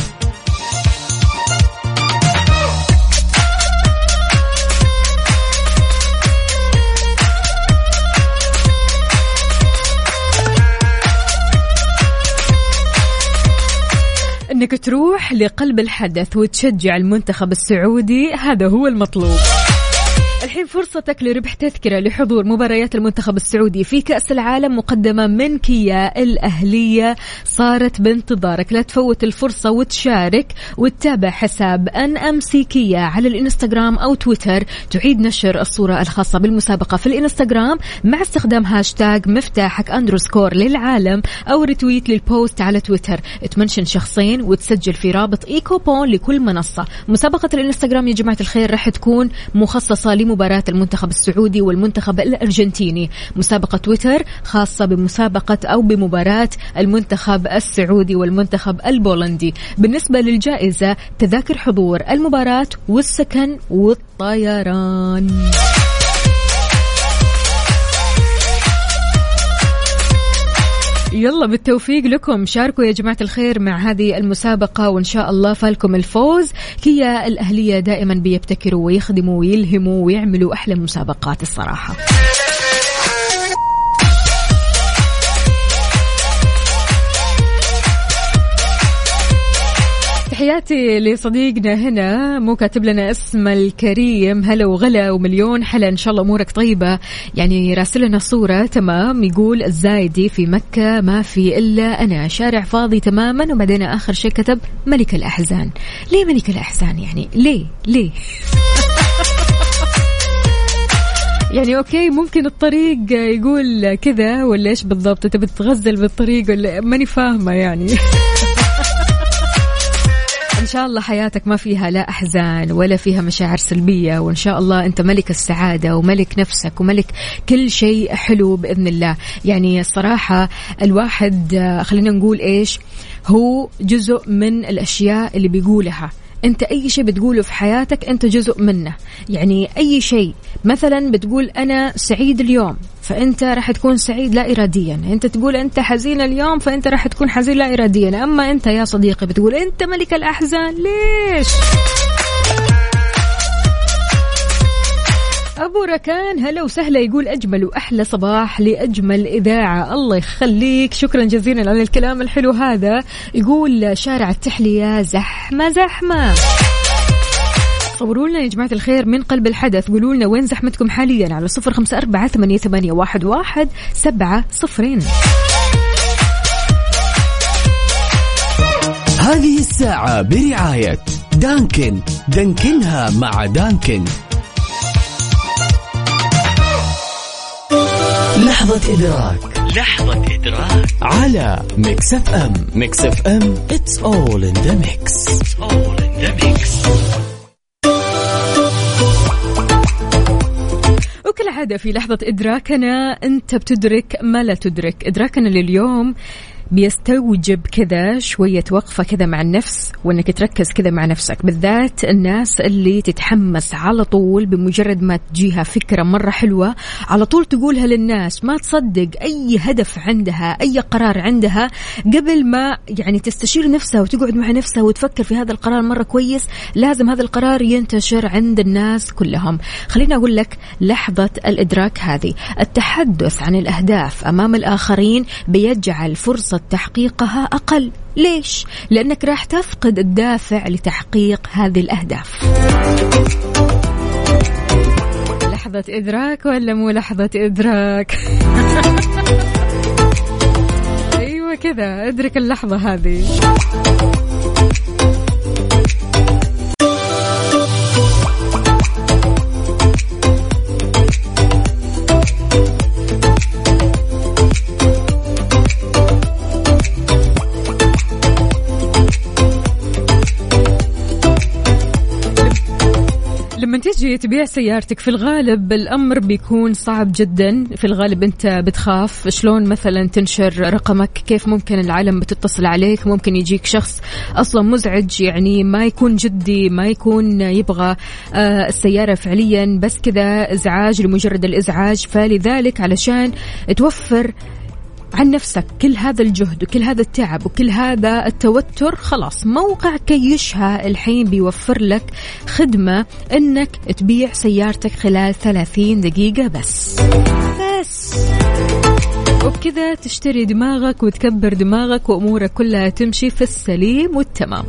إنك تروح لقلب الحدث وتشجع المنتخب السعودي هذا هو المطلوب. الحين فرصتك لربح تذكرة لحضور مباريات المنتخب السعودي في كأس العالم مقدمة من كيا الأهلية صارت بانتظارك. لا تفوت الفرصة وتشارك وتتابع حساب NMC Kia على الإنستغرام أو تويتر. تعيد نشر الصورة الخاصة بالمسابقة في الإنستغرام مع استخدام هاشتاج مفتاحك underscore للعالم أو retweet لل post على تويتر. تمنشن شخصين وتسجل في رابط e-coupon لكل منصة. مسابقة الإنستغرام يا جماعة الخير راح تكون مخصصة لمباراة المنتخب السعودي والمنتخب الأرجنتيني. مسابقة تويتر خاصة بمسابقة أو بمباراة المنتخب السعودي والمنتخب البولندي. بالنسبة للجائزة تذاكر حضور المباراة والسكن والطيران. يلا بالتوفيق لكم. شاركوا يا جماعة الخير مع هذه المسابقة وإن شاء الله فالكم الفوز. كيا الأهلية دائما بيبتكروا ويخدموا ويلهموا ويعملوا أحلى مسابقات الصراحة. تحياتي لصديقنا هنا مو كاتب لنا اسم الكريم. هلا وغلا ومليون حلا إن شاء الله أمورك طيبة. يعني راسل لنا صورة تمام؟ يقول الزايدي في مكة ما في إلا أنا. شارع فاضي تماما وبعدين آخر شيء كتب ملك الأحزان. ليه ملك الأحزان يعني؟ ليه؟ ليه؟ يعني أوكي ممكن الطريق يقول كذا ولا إيش بالضبط؟ تبي تتغزل بالطريق ولا؟ ماني فاهمة يعني. شاء الله حياتك ما فيها لا أحزان ولا فيها مشاعر سلبية وإن شاء الله أنت ملك السعادة وملك نفسك وملك كل شيء حلو بإذن الله. يعني الصراحة الواحد آه، خلينا نقول إيش؟ هو جزء من الأشياء اللي بيقولها. أنت أي شيء بتقوله في حياتك أنت جزء منه. يعني أي شيء مثلا بتقول أنا سعيد اليوم فأنت راح تكون سعيد لا اراديا. أنت تقول أنت حزين اليوم فأنت راح تكون حزين لا اراديا. أما أنت يا صديقي بتقول أنت ملك الأحزان ليش؟ أبو ركان هلا وسهلا يقول أجمل وأحلى صباح لأجمل إذاعة. الله يخليك. شكرا جزيلا على الكلام الحلو هذا. يقول شارع التحلية زحمة زحمة. صوروا لنا يا جماعة الخير من قلب الحدث. قولوا لنا وين زحمتكم حاليا؟ على صفر خمسة أربعة ثمانية, ثمانية واحد, واحد سبعة صفرين هذه الساعة برعاية Dunkin. دانكنها مع Dunkin. لحظة إدراك. لحظة إدراك. على Mix FM Mix FM it's all in the mix. All in the mix. وكالعادة في لحظة إدراكنا أنت بتدرك ما لا تدرك. إدراكنا لليوم بيستوجب كذا شوية وقفة كذا مع النفس وإنك تركز كذا مع نفسك. بالذات الناس اللي تتحمس على طول بمجرد ما تجيها فكرة مرة حلوة على طول تقولها للناس ما تصدق أي هدف عندها أي قرار عندها. قبل ما يعني تستشير نفسها وتقعد مع نفسها وتفكر في هذا القرار مرة كويس لازم هذا القرار ينتشر عند الناس كلهم. خليني أقول لك لحظة الإدراك هذه. التحدث عن الأهداف أمام الآخرين بيجعل فرصة تحقيقها أقل ليش؟ لأنك راح تفقد الدافع لتحقيق هذه الأهداف لحظة إدراك ولا مو لحظة إدراك؟ أيوة كذا أدرك اللحظة هذه لما تجي تبيع سيارتك في الغالب الأمر بيكون صعب جدا. في الغالب أنت بتخاف. شلون مثلا تنشر رقمك؟ كيف ممكن العالم بتتصل عليك؟ ممكن يجيك شخص أصلا مزعج يعني ما يكون جدي ما يكون يبغى آه، السيارة فعليا بس كذا إزعاج لمجرد الإزعاج. فلذلك علشان توفر عن نفسك كل هذا الجهد وكل هذا التعب وكل هذا التوتر خلاص موقع كيشها الحين بيوفر لك خدمة إنك تبيع سيارتك خلال 30 دقيقة بس. بس. وبكذا تشتري دماغك وتكبر دماغك وأمورك كلها تمشي في السليم والتمام.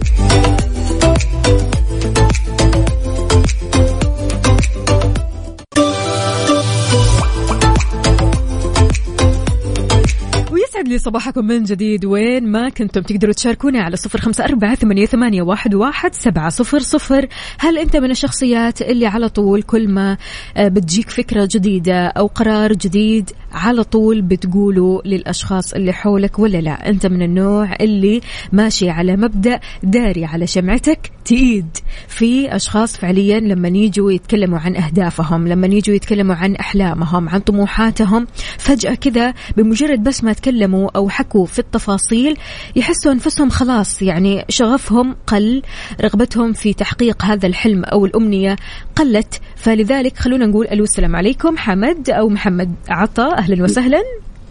ويسعد لي صباحكم من جديد. وين ما كنتم تقدروا تشاركونا على صفر خمسة أربعة ثمانية, ثمانية واحد, واحد سبعة صفر صفر. هل أنت من الشخصيات اللي على طول كل ما آه، بتجيك فكرة جديدة أو قرار جديد على طول بتقوله للأشخاص اللي حولك ولا لا؟ أنت من النوع اللي ماشي على مبدأ داري على شمعتك تيد في أشخاص فعليا لما يجوا يتكلموا عن أهدافهم لما يجوا يتكلموا عن أحلامهم عن طموحاتهم فجأة كذا بمجرد بس ما تكلموا أو حكوا في التفاصيل يحسوا أنفسهم خلاص يعني شغفهم قل رغبتهم في تحقيق هذا الحلم أو الأمنية قلت. فلذلك خلونا نقول ألو السلام عليكم. حمد أو محمد عطا أهلا وسهلا.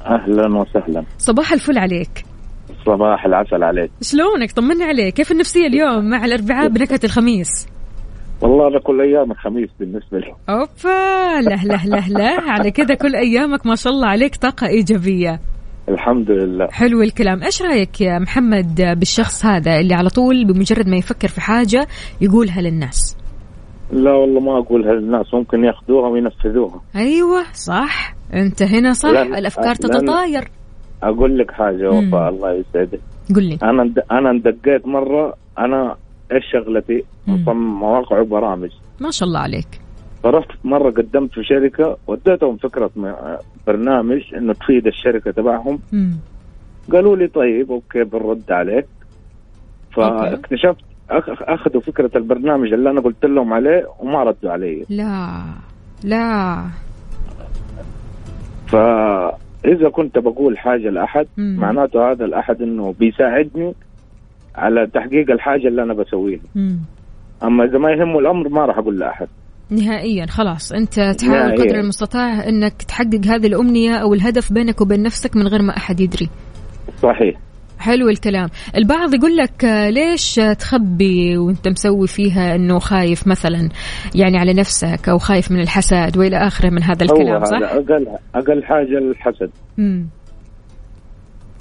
أهلا وسهلا. صباح الفل عليك. صباح العسل عليك. شلونك؟ طمنا عليك. كيف النفسية اليوم مع الأربعاء بنكهة الخميس؟ والله أنا كل أيام الخميس بالنسبة لي. أوبا له له له له. على كذا كل أيامك ما شاء الله عليك طاقة إيجابية. الحمد لله. حلو الكلام. إيش رأيك يا محمد بالشخص هذا اللي على طول بمجرد ما يفكر في حاجة يقولها للناس؟ لا والله ما أقولها للناس ممكن يأخذوها وينفذوها. أيوه صح. أنت هنا صح؟ لأن- الأفكار تتطاير. أقول لك حاجة. وفاء الله يسعدك. قل لي. أنا أنا اندقيت مرة أنا إيش شغلتي؟ مم. مصمم مواقع وبرامج. ما شاء الله عليك. فرحت مرة قدمت في شركة وديتهم فكرة برنامج إنه تفيد الشركة تبعهم. قالوا لي طيب أوكي بنرد عليك. فاكتشفت أخذوا فكرة البرنامج اللي أنا قلت لهم عليه وما ردوا علي. لا لا. فإذا كنت بقول حاجة لأحد مم. معناته هذا الأحد إنه بيساعدني على تحقيق الحاجة اللي أنا بسويها. أما إذا ما يهمه الأمر ما راح أقول لأحد. نهائيا خلاص. أنت تحاول نهائياً. قدر المستطاع إنك تحقق هذه الأمنية أو الهدف بينك وبين نفسك من غير ما أحد يدري. صحيح. حلو الكلام. البعض يقول لك آه، ليش تخبي وأنت مسوي فيها إنه خايف مثلا؟ يعني على نفسك أو خايف من الحسد وإلى آخره من هذا الكلام صح؟ أقل أقل حاجة الحسد. مم.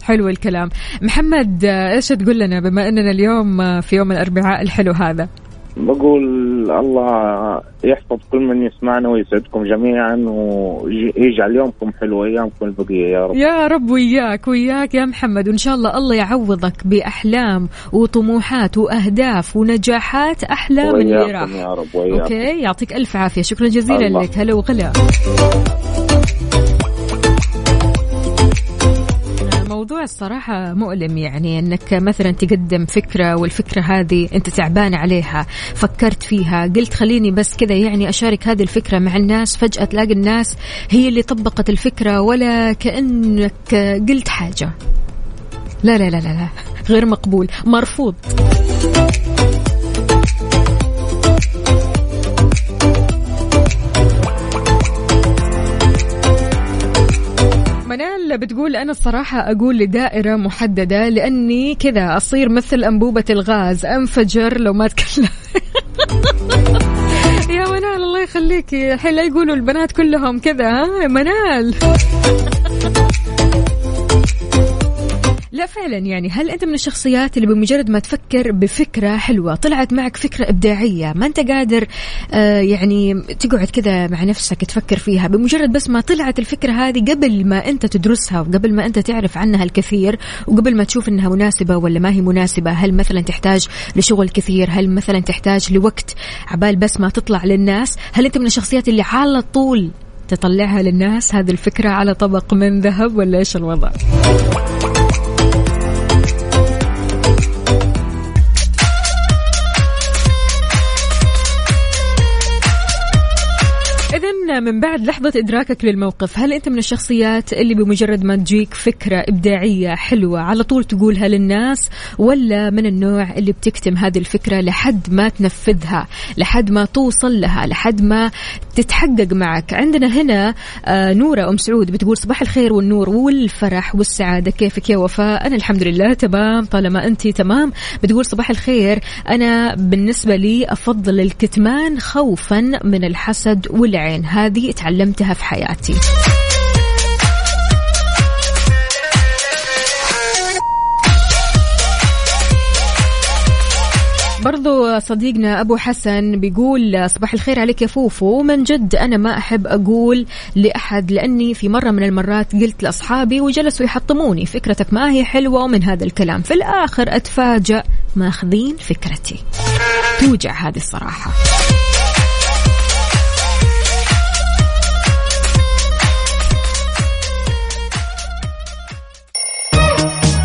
حلو الكلام. محمد آه، إيش تقول لنا بما إننا اليوم آه، في يوم الأربعاء الحلو هذا؟ بقول الله يحفظ كل من يسمعنا ويسعدكم جميعا ويجعل يومكم حلو وأيامكم البقية يا رب. يا رب وياك وياك يا محمد. وإن شاء الله الله يعوضك بأحلام وطموحات وأهداف ونجاحات أحلى من اللي راح يا رب أوكي؟ يعطيك ألف عافية. شكرا جزيلا الله. لك. هلا وغلا. موضوع الصراحة مؤلم يعني إنك مثلا تقدم فكرة والفكرة هذه أنت تعبان عليها فكرت فيها قلت خليني بس كذا يعني أشارك هذه الفكرة مع الناس فجأة تلاقي الناس هي اللي طبقت الفكرة ولا كأنك قلت حاجة لا لا لا, لا. غير مقبول مرفوض منال بتقول أنا الصراحة أقول لدائرة محددة لأني كذا أصير مثل أنبوبة الغاز أنفجر لو ما أتكلم. يا منال الله يخليكي الحين لا يقولوا البنات كلهم كذا ها؟ منال. لا فعلا يعني هل أنت من الشخصيات اللي بمجرد ما تفكر بفكرة حلوة طلعت معك فكرة إبداعية؟ ما أنت قادر آه يعني تقعد كذا مع نفسك تفكر فيها بمجرد بس ما طلعت الفكرة هذه قبل ما أنت تدرسها وقبل ما أنت تعرف عنها الكثير وقبل ما تشوف إنها مناسبة ولا ما هي مناسبة؟ هل مثلا تحتاج لشغل كثير؟ هل مثلا تحتاج لوقت عبال بس ما تطلع للناس؟ هل أنت من الشخصيات اللي على طول تطلعها للناس؟ هذه الفكرة على طبق من ذهب ولا إيش الوضع؟ من بعد لحظة إدراكك للموقف هل أنت من الشخصيات اللي بمجرد ما تجيك فكرة إبداعية حلوة على طول تقولها للناس ولا من النوع اللي بتكتم هذه الفكرة لحد ما تنفذها لحد ما توصل لها لحد ما تتحقق معك؟ عندنا هنا آه نورة أم سعود بتقول صباح الخير والنور والفرح والسعادة كيفك يا وفاء؟ أنا الحمد لله تمام طالما أنت تمام. بتقول صباح الخير أنا بالنسبة لي أفضل الكتمان خوفا من الحسد والعين هذه تعلمتها في حياتي. برضو صديقنا أبو حسن بيقول صباح الخير عليك يا فوفو. من جد أنا ما أحب أقول لأحد لأني في مرة من المرات قلت لأصحابي وجلسوا يحطموني. فكرتك ما هي حلوة ومن هذا الكلام. في الآخر أتفاجأ ماخذين فكرتي. توجع هذه الصراحة.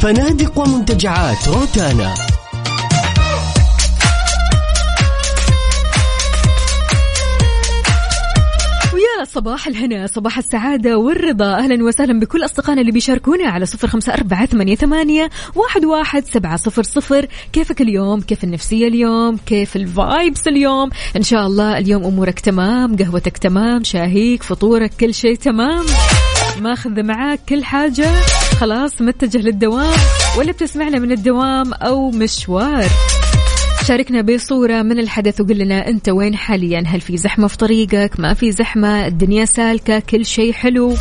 فنادق ومنتجعات روتانا. صباح الهنا صباح السعادة والرضا. أهلا وسهلا بكل أصدقائنا اللي بيشاركونا على صفر خمسة أربعة ثمانية, ثمانية واحد, واحد سبعة صفر صفر. كيفك اليوم؟ كيف النفسية اليوم؟ كيف الفايبس اليوم؟ إن شاء الله اليوم أمورك تمام قهوتك تمام شاهيك فطورك كل شيء تمام. ماخذ معاك كل حاجة. خلاص متجه للدوام. ولا بتسمعنا من الدوام أو مشوار. شاركنا بصورة من الحدث وقل لنا أنت وين حاليا؟ هل في زحمة في طريقك؟ ما في زحمة؟ الدنيا سالكة كل شيء حلو.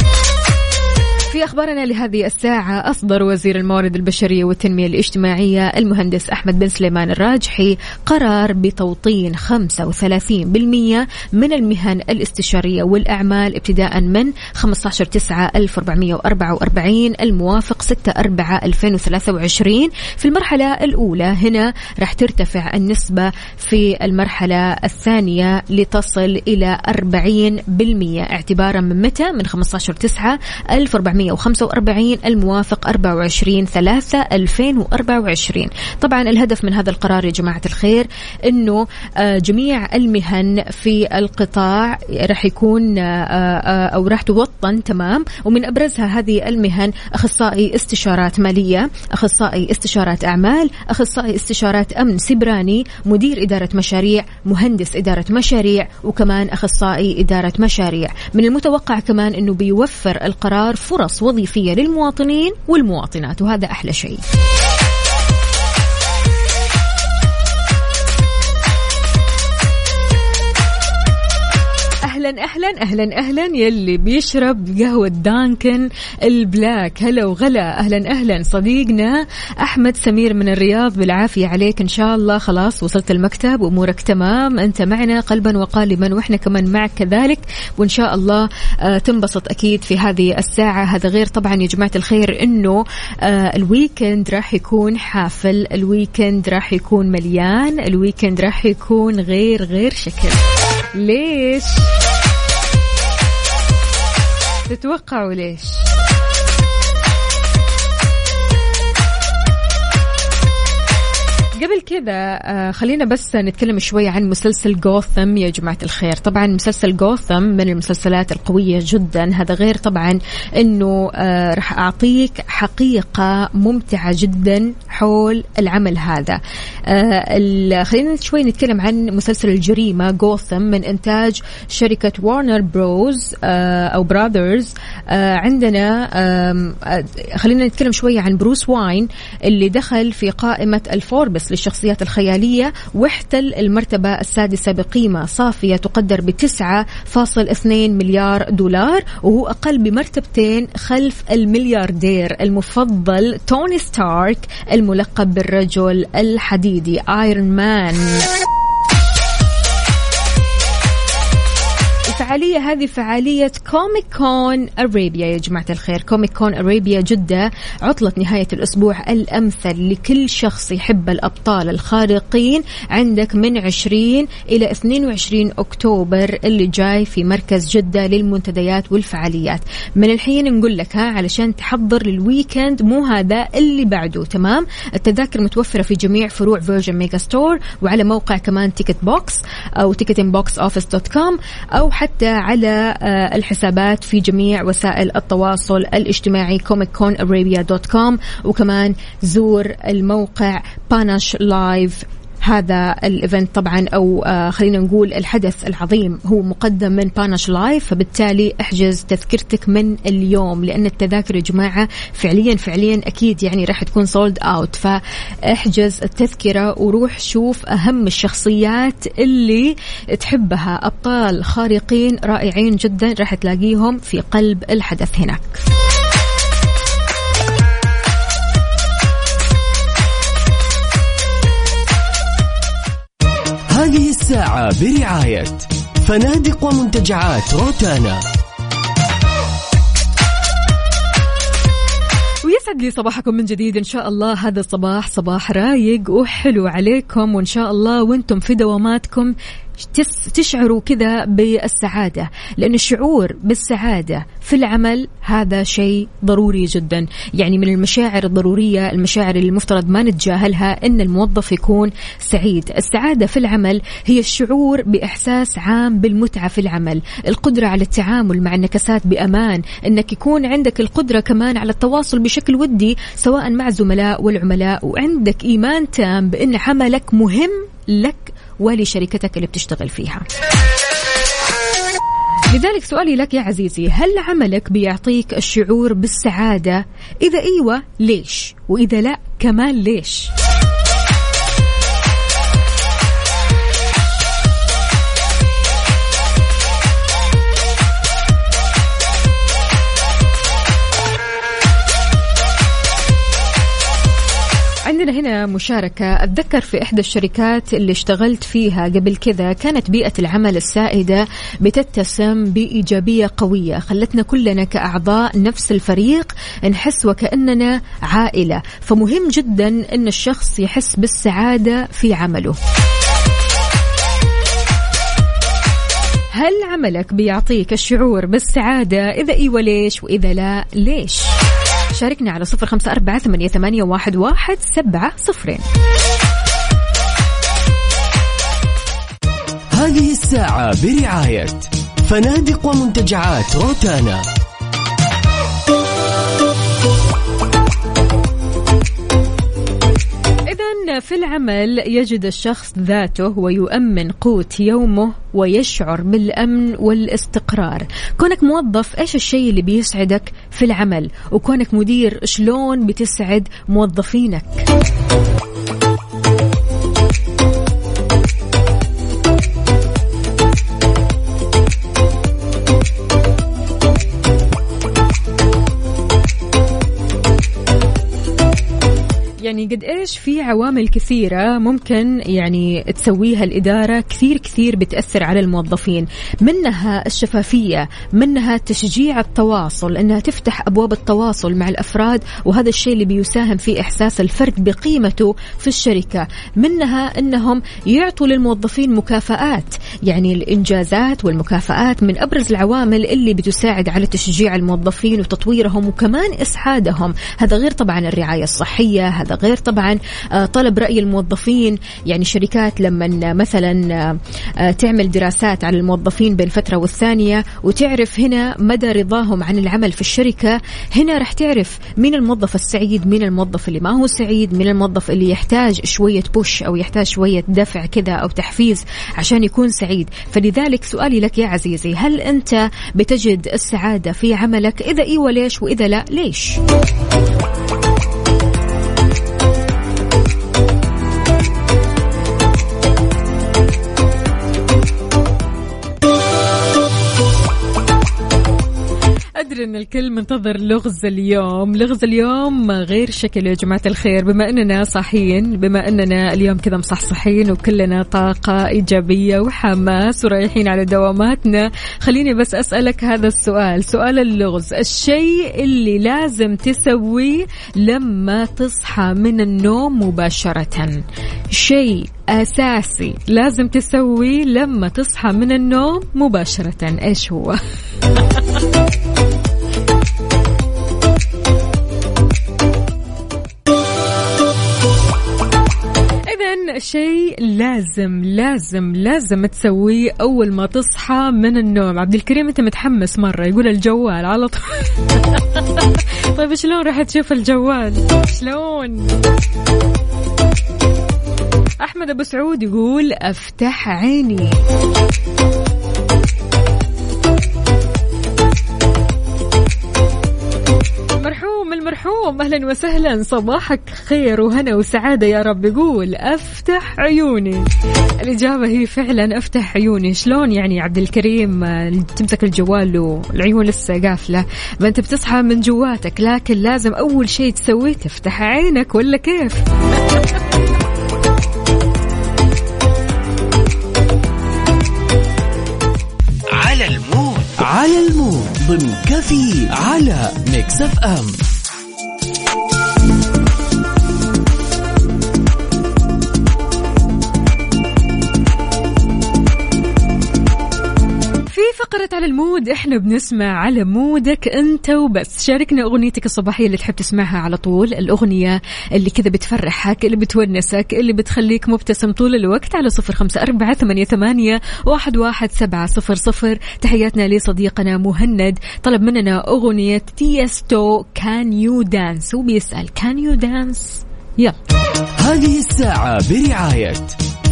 في أخبارنا لهذه الساعة أصدر وزير الموارد البشرية والتنمية الاجتماعية المهندس أحمد بن سليمان الراجحي قرار بتوطين 35% من المهن الاستشارية والأعمال ابتداء من 15 9 1444 الموافق 6 4 2023 في المرحلة الأولى هنا راح ترتفع النسبة في المرحلة الثانية لتصل إلى 40% اعتبارا من متى؟ من 15 9 1445 الموافق 24 3 2024 طبعا الهدف من هذا القرار يا جماعة الخير أنه آه، جميع المهن في القطاع راح يكون آه، آه، أو راح توطن تمام؟ ومن أبرزها هذه المهن أخصائي استشارات مالية أخصائي استشارات أعمال أخصائي استشارات أمن سبراني مدير إدارة مشاريع مهندس إدارة مشاريع وكمان أخصائي إدارة مشاريع. من المتوقع كمان أنه بيوفر القرار فرص وظيفية للمواطنين والمواطنات وهذا أحلى شيء. أهلا أهلا أهلا أهلا. يلي بيشرب قهوة Dunkin ال black. هلا وغلا. أهلا أهلا. صديقنا أحمد سمير من الرياض بالعافية عليك إن شاء الله. خلاص وصلت المكتب أمورك تمام. أنت معنا قلبا وقالبا وإحنا كمان معك كذلك. وإن شاء الله آه، تنبسط أكيد في هذه الساعة. هذا غير طبعا يا جماعة الخير إنه آه، ال weekend راح يكون حافل. ال weekend راح يكون مليان. ال weekend راح يكون غير غير شكل. ليش؟ تتوقعوا ليش؟ قبل كذا آه، خلينا بس نتكلم شوي عن مسلسل جوثم يا جماعة الخير. طبعا مسلسل جوثم من المسلسلات القوية جدا. هذا غير طبعا إنه آه، راح أعطيك حقيقة ممتعة جدا حول العمل هذا. آه، خلينا شوي نتكلم عن مسلسل الجريمة جوثم من إنتاج شركة Warner Bros أو Brothers عندنا خلينا نتكلم شوي عن بروس واين اللي دخل في قائمة الفوربس. للشخصيات الخيالية واحتل المرتبة السادسة بقيمة. صافية تقدر ب 9.2 مليار دولار وهو أقل بمرتبتين خلف الملياردير المفضل توني ستارك الملقب بالرجل الحديدي Iron Man الفعالية هذه فعالية Comic Con Arabia يا جماعة الخير Comic Con Arabia جدة عطلة نهاية الأسبوع الأمثل لكل شخص يحب الأبطال الخارقين. عندك من 20 إلى 22 أكتوبر اللي جاي في مركز جدة للمنتديات والفعاليات. من الحين نقول لك ها علشان تحضر لل weekend مو هذا اللي بعده تمام؟ التذاكر متوفرة في جميع فروع Virgin Megastore وعلى موقع كمان Ticket Box أو Ticket Box Office dot com أو حتى على آه، الحسابات في جميع وسائل التواصل الاجتماعي Comic Con dot com وكمان زور الموقع Punch Live هذا ال event طبعا أو آه خلينا نقول الحدث العظيم. هو مقدم من Punch Live فبالتالي أحجز تذكرتك من اليوم لأن التذاكر يا جماعة فعليا فعليا أكيد يعني راح تكون sold out فأحجز التذكرة وروح شوف أهم الشخصيات اللي تحبها. أبطال خارقين رائعين جدا راح تلاقيهم في قلب الحدث هناك. هذه الساعة برعاية فنادق ومنتجعات روتانا. ويسعد لي صباحكم من جديد إن شاء الله. هذا الصباح صباح رايق وحلو عليكم وإن شاء الله وأنتم في دواماتكم تشعروا كذا بالسعادة لأن الشعور بالسعادة في العمل هذا شيء ضروري جدا. يعني من المشاعر الضرورية المشاعر اللي المفترض ما نتجاهلها أن الموظف يكون سعيد. السعادة في العمل هي الشعور بإحساس عام بالمتعة في العمل. القدرة على التعامل مع النكسات بأمان أنك يكون عندك القدرة كمان على التواصل بشكل ودي سواء مع الزملاء والعملاء. وعندك إيمان تام بأن عملك مهم لك ولشركتك اللي بتشتغل فيها. لذلك سؤالي لك يا عزيزي هل عملك بيعطيك الشعور بالسعادة؟ إذا أيوة ليش؟ وإذا لا كمان ليش؟ عندنا هنا مشاركة. أتذكر في إحدى الشركات اللي اشتغلت فيها قبل كذا كانت بيئة العمل السائدة بتتسم بإيجابية قوية. خلتنا كلنا كأعضاء نفس الفريق نحس وكأننا عائلة. فمهم جدا أن الشخص يحس بالسعادة في عمله. هل عملك بيعطيك الشعور بالسعادة؟ إذا إيوة ليش وإذا لا ليش؟ شاركنا على صفر خمسة أربعة ثمانية, واحد سبعة صفرين هذه الساعة برعاية فنادق ومنتجعات روتانا. إذا في العمل يجد الشخص ذاته ويؤمن قوت يومه ويشعر بالأمن والاستقرار. كونك موظف إيش الشيء اللي بيسعدك في العمل؟ وكونك مدير شلون بتسعد موظفينك؟ يعني قد إيش في عوامل كثيرة ممكن يعني تسويها الإدارة؟ كثير كثير بتأثر على الموظفين. منها الشفافية منها تشجيع التواصل إنها تفتح أبواب التواصل مع الأفراد وهذا الشيء اللي بيساهم في إحساس الفرد بقيمته في الشركة. منها إنهم يعطوا للموظفين مكافآت يعني الإنجازات والمكافآت من أبرز العوامل اللي بتساعد على تشجيع الموظفين وتطويرهم وكمان إسعادهم. هذا غير طبعا الرعاية الصحية هذا غير طبعا آه، طلب رأي الموظفين. يعني شركات لما مثلا آه، آه، تعمل دراسات على الموظفين بين فترة والثانية وتعرف هنا مدى رضاهم عن العمل في الشركة هنا راح تعرف مين الموظف السعيد مين الموظف اللي ما هو سعيد مين الموظف اللي يحتاج شوية بوش أو يحتاج شوية دفع كذا أو تحفيز عشان يكون سعيد. فلذلك سؤالي لك يا عزيزي هل أنت بتجد السعادة في عملك؟ إذا إيوة ليش وإذا لا ليش؟ أن الكل منتظر لغز اليوم. لغز اليوم غير شكل يا جماعة الخير. بما أننا صاحيين بما أننا اليوم كذا مصحصحين وكلنا طاقة إيجابية وحماس ورايحين على دواماتنا خليني بس أسألك هذا السؤال. سؤال اللغز. الشيء اللي لازم تسويه لما تصحى من النوم مباشرة. شيء أساسي لازم تسويه لما تصحى من النوم مباشرة. إيش هو؟ شيء لازم لازم لازم تسويه أول ما تصحى من النوم. عبد الكريم أنت متحمس مرة؟ يقول الجوال على طول. طيب شلون راح تشوف الجوال؟ شلون؟ أحمد أبو سعود يقول أفتح عيني. المرحوم أهلا وسهلا. صباحك خير وهنا وسعادة يا رب. يقول أفتح عيوني. الإجابة هي فعلا أفتح عيوني. شلون يعني عبد الكريم؟ تمسك الجوال والعيون لسه قافلة. ما أنت بتصحى من جواتك لكن لازم أول شيء تسويه تفتح عينك ولا كيف؟ على ال mood. على ال mood. ضمن كافيين على Mix FM. في فقرة على ال mood إحنا بنسمع على مودك أنت وبس. شاركنا أغنيتك الصباحية اللي تحب تسمعها على طول الأغنية اللي كذا بتفرحك اللي بتونسك اللي بتخليك مبتسم طول الوقت على صفر خمسة أربعة ثمانية, ثمانية واحد, واحد سبعة صفر صفر. تحياتنا لصديقنا مهند. طلب مننا أغنية Tiësto Can You Dance وبيسأل Can You Dance يلا. هذه الساعة برعاية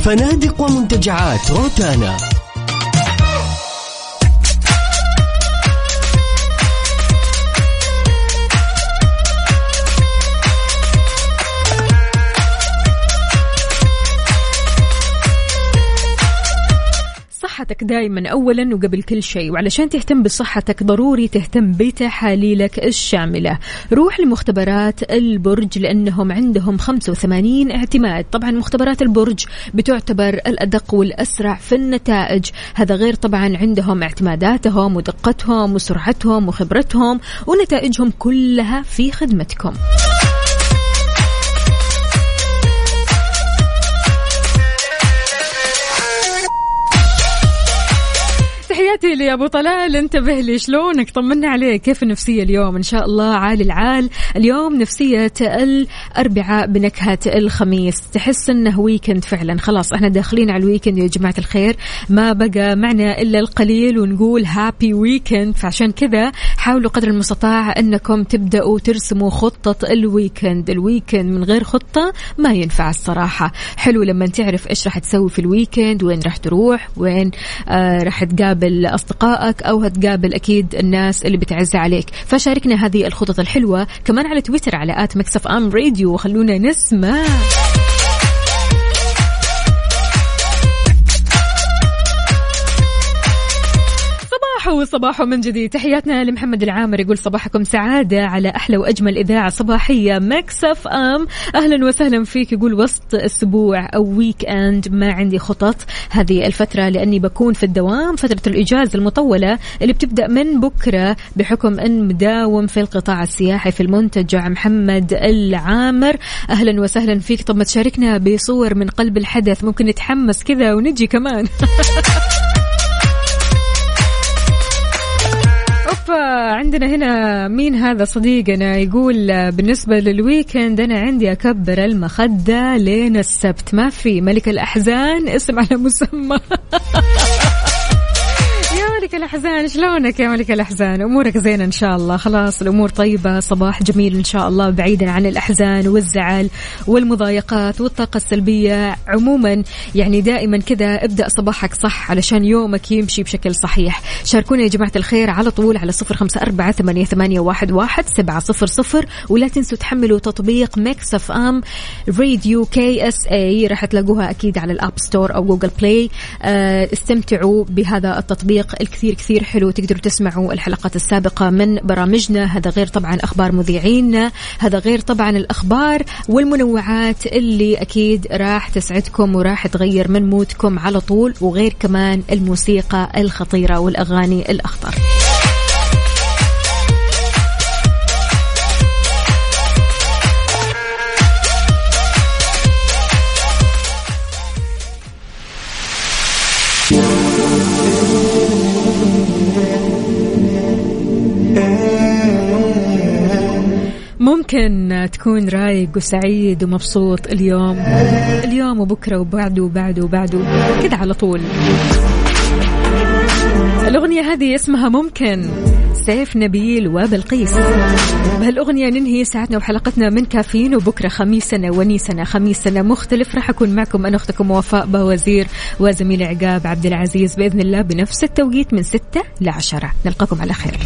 فنادق ومنتجعات روتانا. صحتك دائما اولا وقبل كل شيء وعلشان تهتم بصحتك ضروري تهتم بتحاليلك الشاملة. روح لمختبرات البرج لأنهم عندهم 85 اعتماد. طبعا مختبرات البرج بتعتبر الأدق والأسرع في النتائج. هذا غير طبعا عندهم اعتماداتهم ودقتهم وسرعتهم وخبرتهم ونتائجهم كلها في خدمتكم. تحياتي لي أبو طلال. انتبه لي شلونك؟ طمنا عليك. كيف النفسيه اليوم؟ إن شاء الله عالي العال. اليوم نفسية الاربعاء بنكهة الخميس. تحس إنه weekend فعلا. خلاص إحنا داخلين على ال weekend يا جماعة الخير. ما بقى معنا إلا القليل ونقول happy weekend فعشان كذا حاولوا قدر المستطاع إنكم تبدأوا ترسموا خطة ال weekend ال weekend من غير خطة ما ينفع الصراحة. حلو لما تعرف إيش راح تسوي في ال weekend وين راح تروح وين آه راح تقابل أصدقائك أو هتقابل أكيد الناس اللي بتعز عليك. فشاركنا هذه الخطط الحلوة كمان على تويتر على at Mix FM Radio. وخلونا نسمع. صباح صباحو صباحو من جديد. تحياتنا لمحمد العامر يقول صباحكم سعادة على أحلى وأجمل إذاعة صباحية. Mix FM. أهلا وسهلا فيك يقول وسط أسبوع أو weekend ما عندي خطط هذه الفترة لأني بكون في الدوام فترة الإجازة المطولة اللي بتبدأ من بكرة بحكم أن مداوم في القطاع السياحي في المنتجع محمد العامر. أهلا وسهلا فيك. طب ما تشاركنا بصور من قلب الحدث. ممكن نتحمس كذا ونجي كمان. اوبا عندنا هنا مين هذا صديقنا يقول بالنسبة للويكند أنا عندي أكبر المخدة لين السبت. ما في ملك الأحزان اسم على مسمى. ملك الأحزان شلونك يا ملك الأحزان؟ أمورك زينة إن شاء الله. خلاص الأمور طيبة. صباح جميل إن شاء الله بعيدا عن الأحزان والزعل والمضايقات والطاقة السلبية. عموما يعني دائما كذا ابدأ صباحك صح علشان يومك يمشي بشكل صحيح. شاركونا يا جماعة الخير على طول على صفر خمسة أربعة ثمانية, واحد, واحد سبعة صفر صفر. ولا تنسوا تحملوا تطبيق Mix FM Radio KSA راح تلاقوها أكيد على ال App Store أو Google Play. آه، استمتعوا بهذا التطبيق الكثير كثير حلو تقدروا تسمعوا الحلقات السابقة من برامجنا. هذا غير طبعا أخبار مذيعينا هذا غير طبعا الأخبار والمنوعات اللي أكيد راح تسعدكم وراح تغير من مودكم على طول وغير كمان الموسيقى الخطيرة والأغاني الأخطر. ممكن تكون رايق وسعيد ومبسوط اليوم. اليوم وبكرة وبعده وبعده وبعده. كده على طول. الأغنية هذه اسمها ممكن. سيف نبيل وبلقيس. بهالأغنية ننهي ساعتنا وحلقتنا من كافيين وبكرة خميسنا ونيسنا خميسنا. مختلف راح أكون معكم أنا أختكم وفاء بوزير وزميلي عقاب عبد العزيز بإذن الله بنفس التوقيت من ستة لعشرة. نلقاكم على خير.